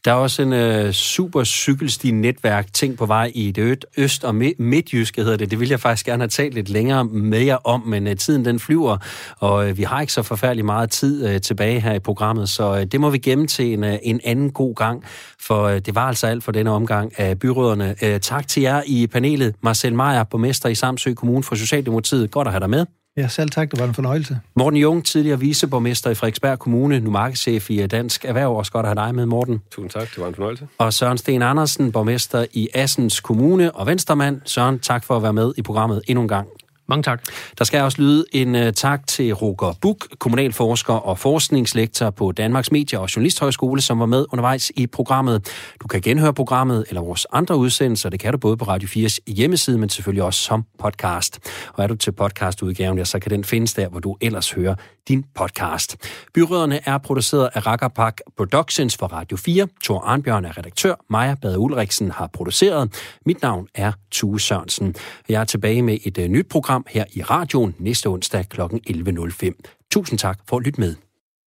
Der er også en øh, super cykelsti-netværk ting på vej i det øst- og midtjyske, hedder det. Det vil jeg faktisk gerne have talt lidt længere med jer om, men øh, tiden den flyver, og øh, vi har ikke så forfærdelig meget tid øh, tilbage her i programmet, så øh, det må vi gemme til en, øh, en anden god gang, for øh, det var altså alt for denne omgang af byråderne. Øh, tak til jer i panelet. Marcel Meyer, borgmester i Samsø Kommune for Socialdemokratiet. Godt at have dig med. Ja, selv tak. Det var en fornøjelse. Morten Jung, tidligere viceborgmester i Frederiksberg Kommune, nu markedschef i Dansk Erhverv. Også godt at have dig med, Morten. Tusind tak, det var en fornøjelse. Og Søren Sten Andersen, borgmester i Assens Kommune og Venstremand. Søren, tak for at være med i programmet endnu en gang. Mange tak. Der skal også lyde en uh, tak til Roger Buk, kommunalforsker og forskningslektor på Danmarks Medie- og Journalisthøjskole, som var med undervejs i programmet. Du kan genhøre programmet eller vores andre udsendelser. Det kan du både på Radio 4's hjemmeside, men selvfølgelig også som podcast. Og er du til podcastudgaven, ja, så kan den findes der, hvor du ellers hører din podcast. Byråderne er produceret af Rakkerpak Productions for Radio 4. Thor Arnbjørn er redaktør. Maja Bade Ulriksen har produceret. Mit navn er Tue Sørensen. Jeg er tilbage med et uh, nyt program her i radioen næste onsdag kl. 11.05. Tusind tak for at lytte med.